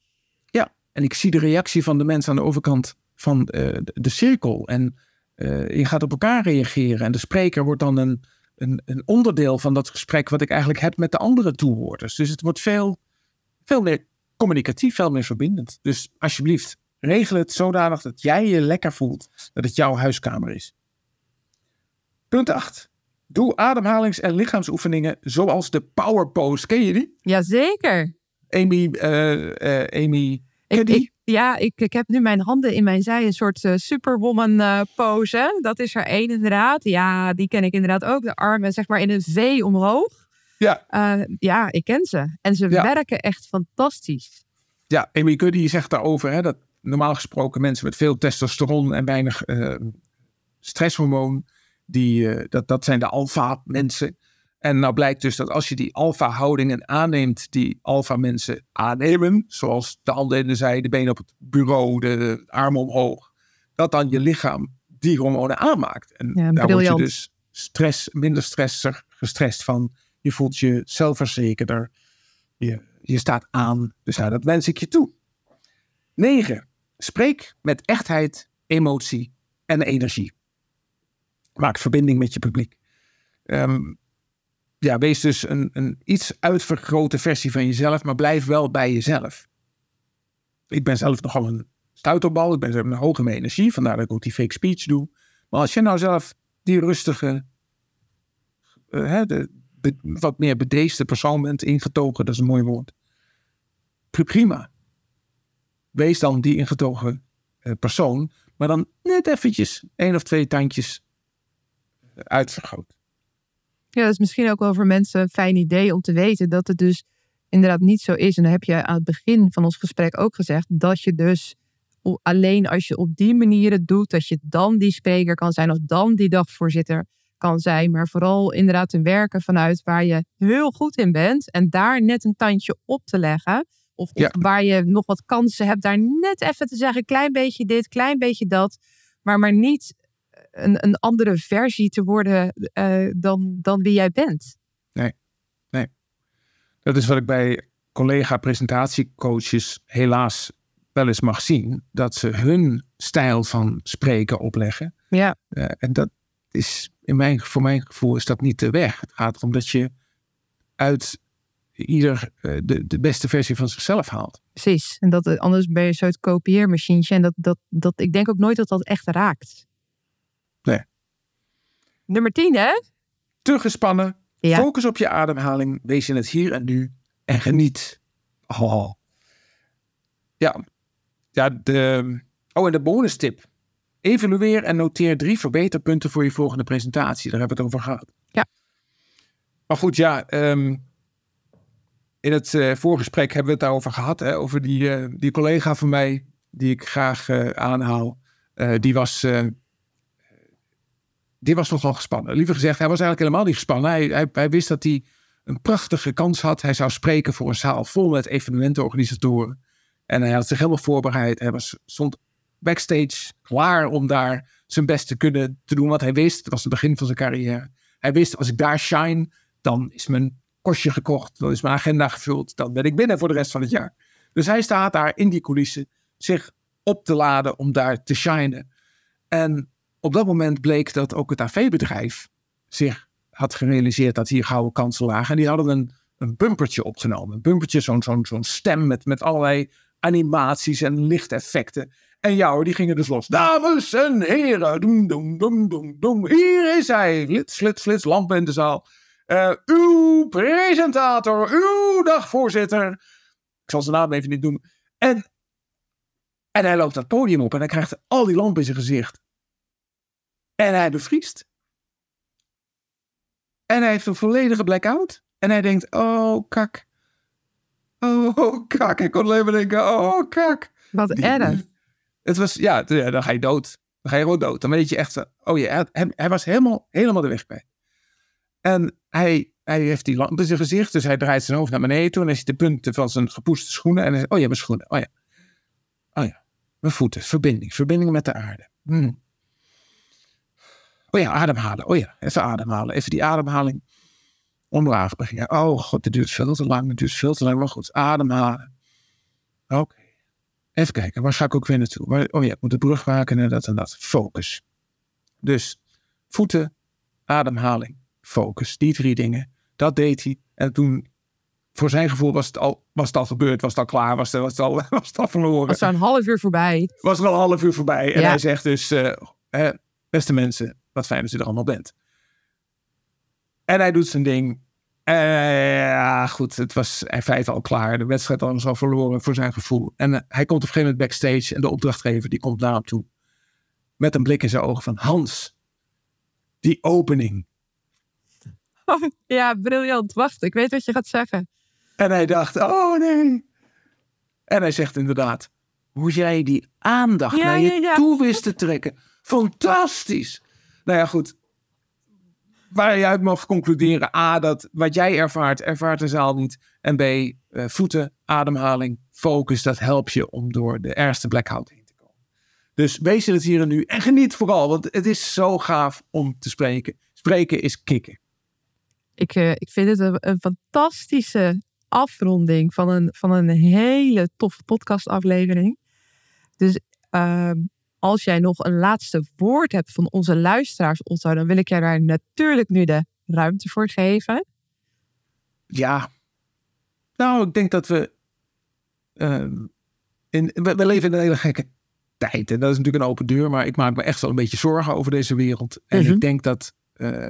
En ik zie de reactie van de mensen aan de overkant van eh, de, cirkel. En eh, je gaat op elkaar reageren. En de spreker wordt dan een, een, een onderdeel van dat gesprek wat ik eigenlijk heb met de andere toehoorders. Dus het wordt veel, veel meer communicatief, veel meer verbindend. Dus alsjeblieft, regel het zodanig dat jij je lekker voelt dat het jouw huiskamer is. Punt 8. Doe ademhalings- en lichaamsoefeningen zoals de power pose. Ken je die? Jazeker. Amy, eh, Amy Ik, ik, ja, ik, ik heb nu mijn handen in mijn zij, een soort uh, superwoman uh, pose. Dat is er één inderdaad. Ja, die ken ik inderdaad ook. De armen zeg maar in een V omhoog. Ja. Uh, ja, ik ken ze. En ze ja. werken echt fantastisch. Ja, Amy Cuddy zegt daarover hè, dat normaal gesproken mensen met veel testosteron en weinig stresshormoon, die, dat, dat zijn de alfa mensen. En nou blijkt dus dat als je die alfa-houdingen aanneemt, die alfa-mensen aannemen, zoals de handen in de zij, de benen op het bureau, de armen omhoog, dat dan je lichaam die hormonen aanmaakt. En ja, daar word je dus stress, minder stresser, gestrest van. Je voelt je zelfverzekerder. Je, je staat aan. Dus ja, dat wens ik je toe. 9. Spreek met echtheid, emotie en energie. Maak verbinding met je publiek. Um, ja, wees dus een, een iets uitvergrote versie van jezelf, maar blijf wel bij jezelf. Ik ben zelf nogal een stuiterbal, ik ben zelf een hoge energie, vandaar dat ik ook die fake speech doe. Maar als je nou zelf die rustige, uh, hè, de, wat meer bedeesde persoon bent, ingetogen, dat is een mooi woord. Prima. Wees dan die ingetogen uh, persoon, maar dan net eventjes één of twee tandjes uitvergroot. Ja, dat is misschien ook wel voor mensen een fijn idee om te weten dat het dus inderdaad niet zo is. En dan heb je aan het begin van ons gesprek ook gezegd dat je dus alleen als je op die manier het doet, dat je dan die spreker kan zijn of dan die dagvoorzitter kan zijn. Maar vooral inderdaad te werken vanuit waar je heel goed in bent en daar net een tandje op te leggen. Of, ja. of waar je nog wat kansen hebt, daar net even te zeggen, klein beetje dit, klein beetje dat. Maar maar niet een, een andere versie te worden uh, dan, dan wie jij bent. Nee, nee. Dat is wat ik bij collega-presentatiecoaches helaas wel eens mag zien. Dat ze hun stijl van spreken opleggen. Ja. Uh, en dat is, in mijn, voor mijn gevoel, is dat niet de weg. Het gaat erom dat je uit ieder uh, de, de beste versie van zichzelf haalt. Precies. En dat, anders ben je zo het kopieermachientje. En dat, dat, dat, ik denk ook nooit dat dat echt raakt. Nummer 10, hè? Te gespannen. Ja. Focus op je ademhaling. Wees in het hier en nu. En geniet. Oh. Ja. Ja, de... Oh, en de bonus tip. Evalueer en noteer drie verbeterpunten voor je volgende presentatie. Daar hebben we het over gehad. Ja. Maar goed, ja. Um, in het uh, voorgesprek hebben we het daarover gehad. Hè, over die, uh, die collega van mij, die ik graag uh, aanhaal. die was die was nogal gespannen. Liever gezegd, hij was eigenlijk helemaal niet gespannen. Hij, hij, wist dat hij een prachtige kans had. Hij zou spreken voor een zaal vol met evenementenorganisatoren. En hij had zich helemaal voorbereid. Hij was, stond backstage klaar om daar zijn best te kunnen te doen. wat hij wist, het was het begin van zijn carrière. Hij wist, als ik daar shine, dan is mijn kostje gekocht. Dan is mijn agenda gevuld. Dan ben ik binnen voor de rest van het jaar. Dus hij staat daar in die coulissen zich op te laden om daar te shinen. En op dat moment bleek dat ook het AV-bedrijf zich had gerealiseerd dat hier gouden kansen lagen. En die hadden een, een bumpertje opgenomen. Een bumpertje, zo'n zo'n stem met, met allerlei animaties en lichteffecten. En ja die gingen dus los. Dames en heren, doem, doem, doem, doem, doem. Hier is hij. Flits, flits, flits, lampen in de zaal. Uh, uw presentator, uw dagvoorzitter. Ik zal zijn naam even niet doen. En, en hij loopt dat podium op en hij krijgt al die lampen in zijn gezicht. En hij bevriest. En hij heeft een volledige blackout. En hij denkt, oh kak. Oh kak. Ik kon alleen maar denken, oh kak. Wat erg. Het was, ja, dan ga je dood. Dan ga je gewoon dood. Dan weet je echt, oh ja, hij, hij was helemaal, helemaal de weg bij. En hij, hij heeft die lamp in zijn gezicht, dus hij draait zijn hoofd naar beneden toe. En hij ziet de punten van zijn gepoeste schoenen. En hij zegt, oh ja, mijn schoenen. Oh ja. Oh ja, mijn voeten. Verbinding. Verbinding met de aarde. Hmm. Oh ja, ademhalen. Oh ja, even ademhalen. Even die ademhaling omlaag beginnen. Oh god, het duurt veel te lang. Het duurt veel te lang. Maar goed, ademhalen. Oké. Even kijken, waar ga ik ook weer naartoe? Oh ja, ik moet de brug maken en dat en dat. Focus. Dus voeten, ademhaling, focus. Die drie dingen. Dat deed hij. En toen, voor zijn gevoel, was het al, was het al gebeurd. Was het al klaar. Was het, was het, al, was het al verloren. Was er een half uur voorbij. Was er al een half uur voorbij. En ja. hij zegt dus, uh, beste mensen, wat fijn dat u er allemaal bent. En hij doet zijn ding. Uh, ja, goed, het was in feite al klaar. De wedstrijd was al verloren voor zijn gevoel. En uh, hij komt op een gegeven moment backstage en de opdrachtgever die komt naar hem toe. Met een blik in zijn ogen van Hans, die opening. Oh, ja, briljant. Wacht, ik weet wat je gaat zeggen. En hij dacht, oh nee. En hij zegt inderdaad, hoe jij die aandacht Ja, naar je ja, ja. toe wist te trekken. Fantastisch. Nou ja, goed. Waar je uit mag concluderen, A, dat wat jij ervaart, ervaart de zaal niet. En B, eh, voeten, ademhaling, focus, dat helpt je om door de ergste blackout heen te komen. Dus wees in het hier en nu en geniet vooral, want het is zo gaaf om te spreken. Spreken is kicken. Ik, eh, ik vind het een, een fantastische afronding van een, van een hele toffe podcastaflevering. Dus ehm, als jij nog een laatste woord hebt van onze luisteraars, Otto, dan wil ik jij daar natuurlijk nu de ruimte voor geven. Ja. Nou, ik denk dat we. ehm, in, we, we leven in een hele gekke tijd. En dat is natuurlijk een open deur. Maar ik maak me echt wel een beetje zorgen over deze wereld. En Mhm. ik denk dat. eh,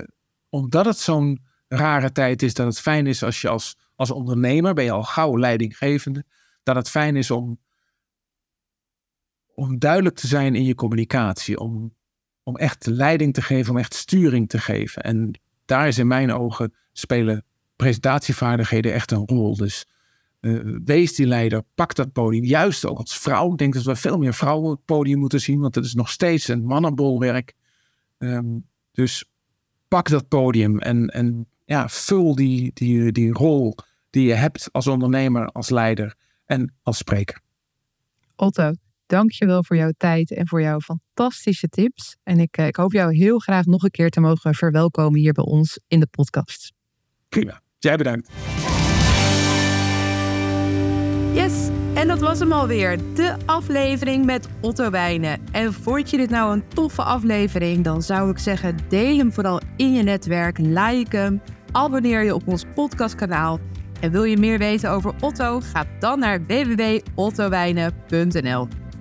omdat het zo'n rare tijd is. dat het fijn is als je als, als ondernemer. ben je al gauw leidinggevende. dat het fijn is om. Om duidelijk te zijn in je communicatie. Om, om echt leiding te geven. om echt sturing te geven. En daar is in mijn ogen. spelen presentatievaardigheden echt een rol. Dus eh, wees die leider, pak dat podium. Juist ook als vrouw. Ik denk dat we veel meer vrouwen het podium moeten zien, want het is nog steeds een mannenbolwerk. Ehm, dus pak dat podium en, en ja, vul die, die, die rol die je hebt als ondernemer, als leider en als spreker. Otto, dankjewel voor jouw tijd en voor jouw fantastische tips. En ik, eh, ik hoop jou heel graag nog een keer te mogen verwelkomen hier bij ons in de podcast. Prima. Jij bedankt. Yes, en dat was hem alweer. De aflevering met Otto Wijnen. En vond je dit nou een toffe aflevering? Dan zou ik zeggen, deel hem vooral in je netwerk. Like hem. Abonneer je op ons podcastkanaal. En wil je meer weten over Otto? Ga dan naar www.ottowijnen.nl.